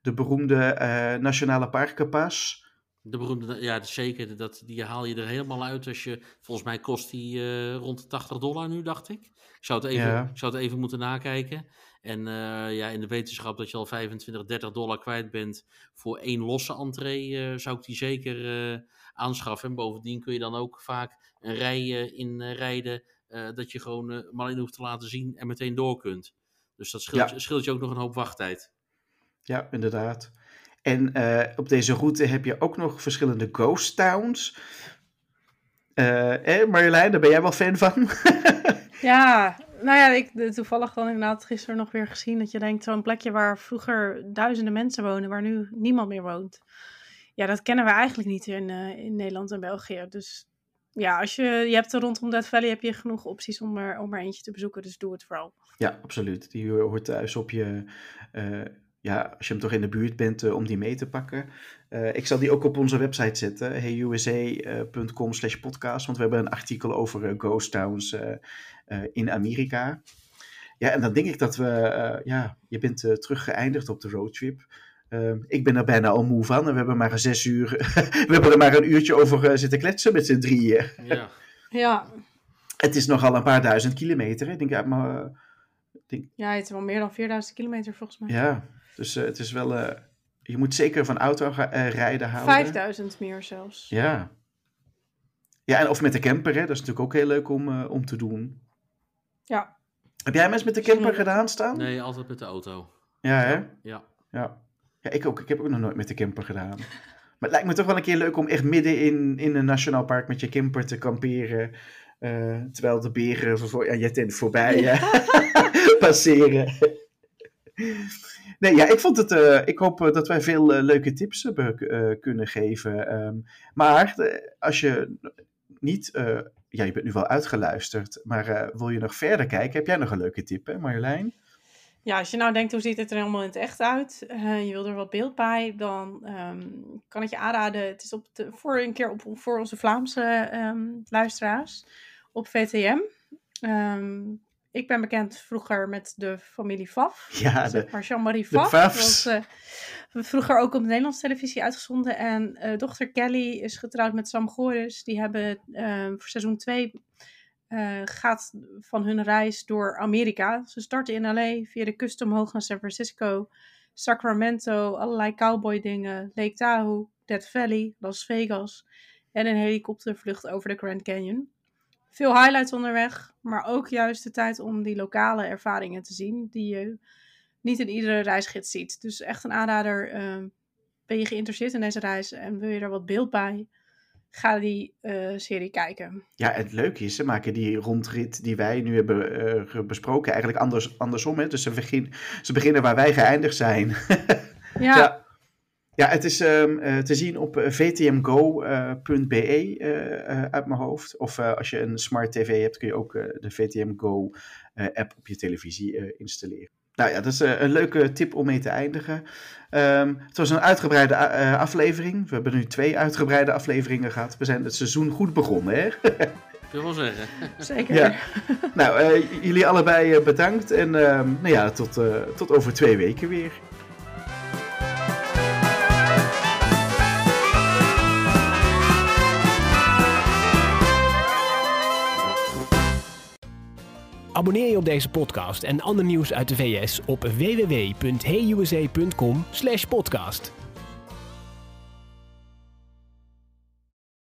de beroemde eh, Nationale Parkenpas. De beroemde, ja, zeker. Dat, die haal je er helemaal uit als je, volgens mij kost die eh, rond de 80 dollar nu, dacht ik. Ik zou het even, Ja. zou het even moeten nakijken. En eh, ja, in de wetenschap dat je al 25, 30 dollar kwijt bent voor één losse entree, eh, zou ik die zeker eh, aanschaffen. En bovendien kun je dan ook vaak een rij in rijden eh, dat je gewoon maar alleen hoeft te laten zien en meteen door kunt. Dus dat scheelt, Ja. scheelt je ook nog een hoop wachttijd. Ja, inderdaad. En op deze route heb je ook nog verschillende ghost towns. Eh, Marjolein, daar ben jij wel fan van? *laughs* Ja, nou ja, ik toevallig dan inderdaad gisteren nog weer gezien dat je denkt, zo'n plekje waar vroeger duizenden mensen wonen, waar nu niemand meer woont. Ja, dat kennen we eigenlijk niet in, eh, in Nederland en België. Dus ja, als je, je hebt er rondom Death Valley heb je genoeg opties om er, om er eentje te bezoeken, dus doe het vooral. Ja, absoluut. Die hoort thuis op je, eh, ja, als je hem toch in de buurt bent, eh, om die mee te pakken. Ik zal die ook op onze website zetten, heyusa.com slash podcast, want we hebben een artikel over ghost towns in Amerika. Ja, en dan denk ik dat we, eh, ja, je bent eh, terug geëindigd op de roadtrip. Ehm, ik ben er bijna al moe van en we hebben maar een zes uur, *laughs* we hebben er maar een uurtje over eh, zitten kletsen met z'n drieën. Ja. *laughs* Ja, Het is nogal een paar duizend kilometer, hè? Ik denk, ja, maar, eh, ja het is wel meer dan 4000 kilometer volgens mij. Ja, dus eh, het is wel eh, je moet zeker van auto eh, rijden houden. 5000 meer zelfs. Ja. Ja, en of met de camper, hè. Dat is natuurlijk ook heel leuk om, eh, om te doen. Ja. Heb jij mensen met de camper gedaan staan? Nee, altijd met de auto. Ja, hè? Ja. Ja. Ja, ik ook. Ik heb ook nog nooit met de camper gedaan. Maar het lijkt me toch wel een keer leuk om echt midden in, in een nationaal park met je camper te kamperen. eh, terwijl de beren voor, aan je tent voorbij eh, *laughs* passeren. Nee, ja, ik vond het. eh, ik hoop eh, dat wij veel leuke tips hebben eh, kunnen geven. Ehm, maar als je niet. Ja, je bent nu wel uitgeluisterd. Maar eh, wil je nog verder kijken? Heb jij nog een leuke tip, hè, Marjolein? Ja, als je nou denkt, hoe ziet het er helemaal in het echt uit? eh, je wil er wat beeld bij, dan ehm, kan ik je aanraden. Het is op de, voor een keer op, voor onze Vlaamse ehm, luisteraars op VTM. Ehm, ik ben bekend vroeger met de familie Faf. *laughs* Ja, de, zeg maar Jean-Marie de Faf. Was, eh, vroeger ook op de Nederlandse televisie uitgezonden. En eh, dochter Kelly is getrouwd met Sam Goris. Die hebben eh, voor seizoen 2 eh, gaat van hun reis door Amerika. Ze starten in LA via de kust omhoog naar San Francisco, Sacramento, allerlei cowboy dingen, Lake Tahoe, Death Valley, Las Vegas en een helikoptervlucht over de Grand Canyon. Veel highlights onderweg, maar ook juist de tijd om die lokale ervaringen te zien die je niet in iedere reisgids ziet. Dus echt een aanrader. eh, ben je geïnteresseerd in deze reis en wil je er wat beeld bij? Ga die eh, serie kijken. Ja, het leuke is, ze maken die rondrit die wij nu hebben eh, besproken eigenlijk anders, andersom. Hè? Dus ze, begin, ze beginnen waar wij geëindigd zijn. *laughs* Ja, Ja. Ja, het is ehm, eh, te zien op eh, vtmgo.be eh, eh, uit mijn hoofd. Of eh, als je een smart tv hebt, kun je ook de VTM Go eh, app op je televisie eh, installeren. Nou ja, dat is een leuke tip om mee te eindigen. Ehm, het was een uitgebreide eh, aflevering. We hebben nu twee uitgebreide afleveringen gehad. We zijn het seizoen goed begonnen, hè? Je wel zeggen. zeker. Ja. nou, eh, jullie allebei bedankt. En ehm, nou ja, tot, eh, tot over twee weken weer. Abonneer je op deze podcast en ander nieuws uit de VS op www.heyusa.com/podcast.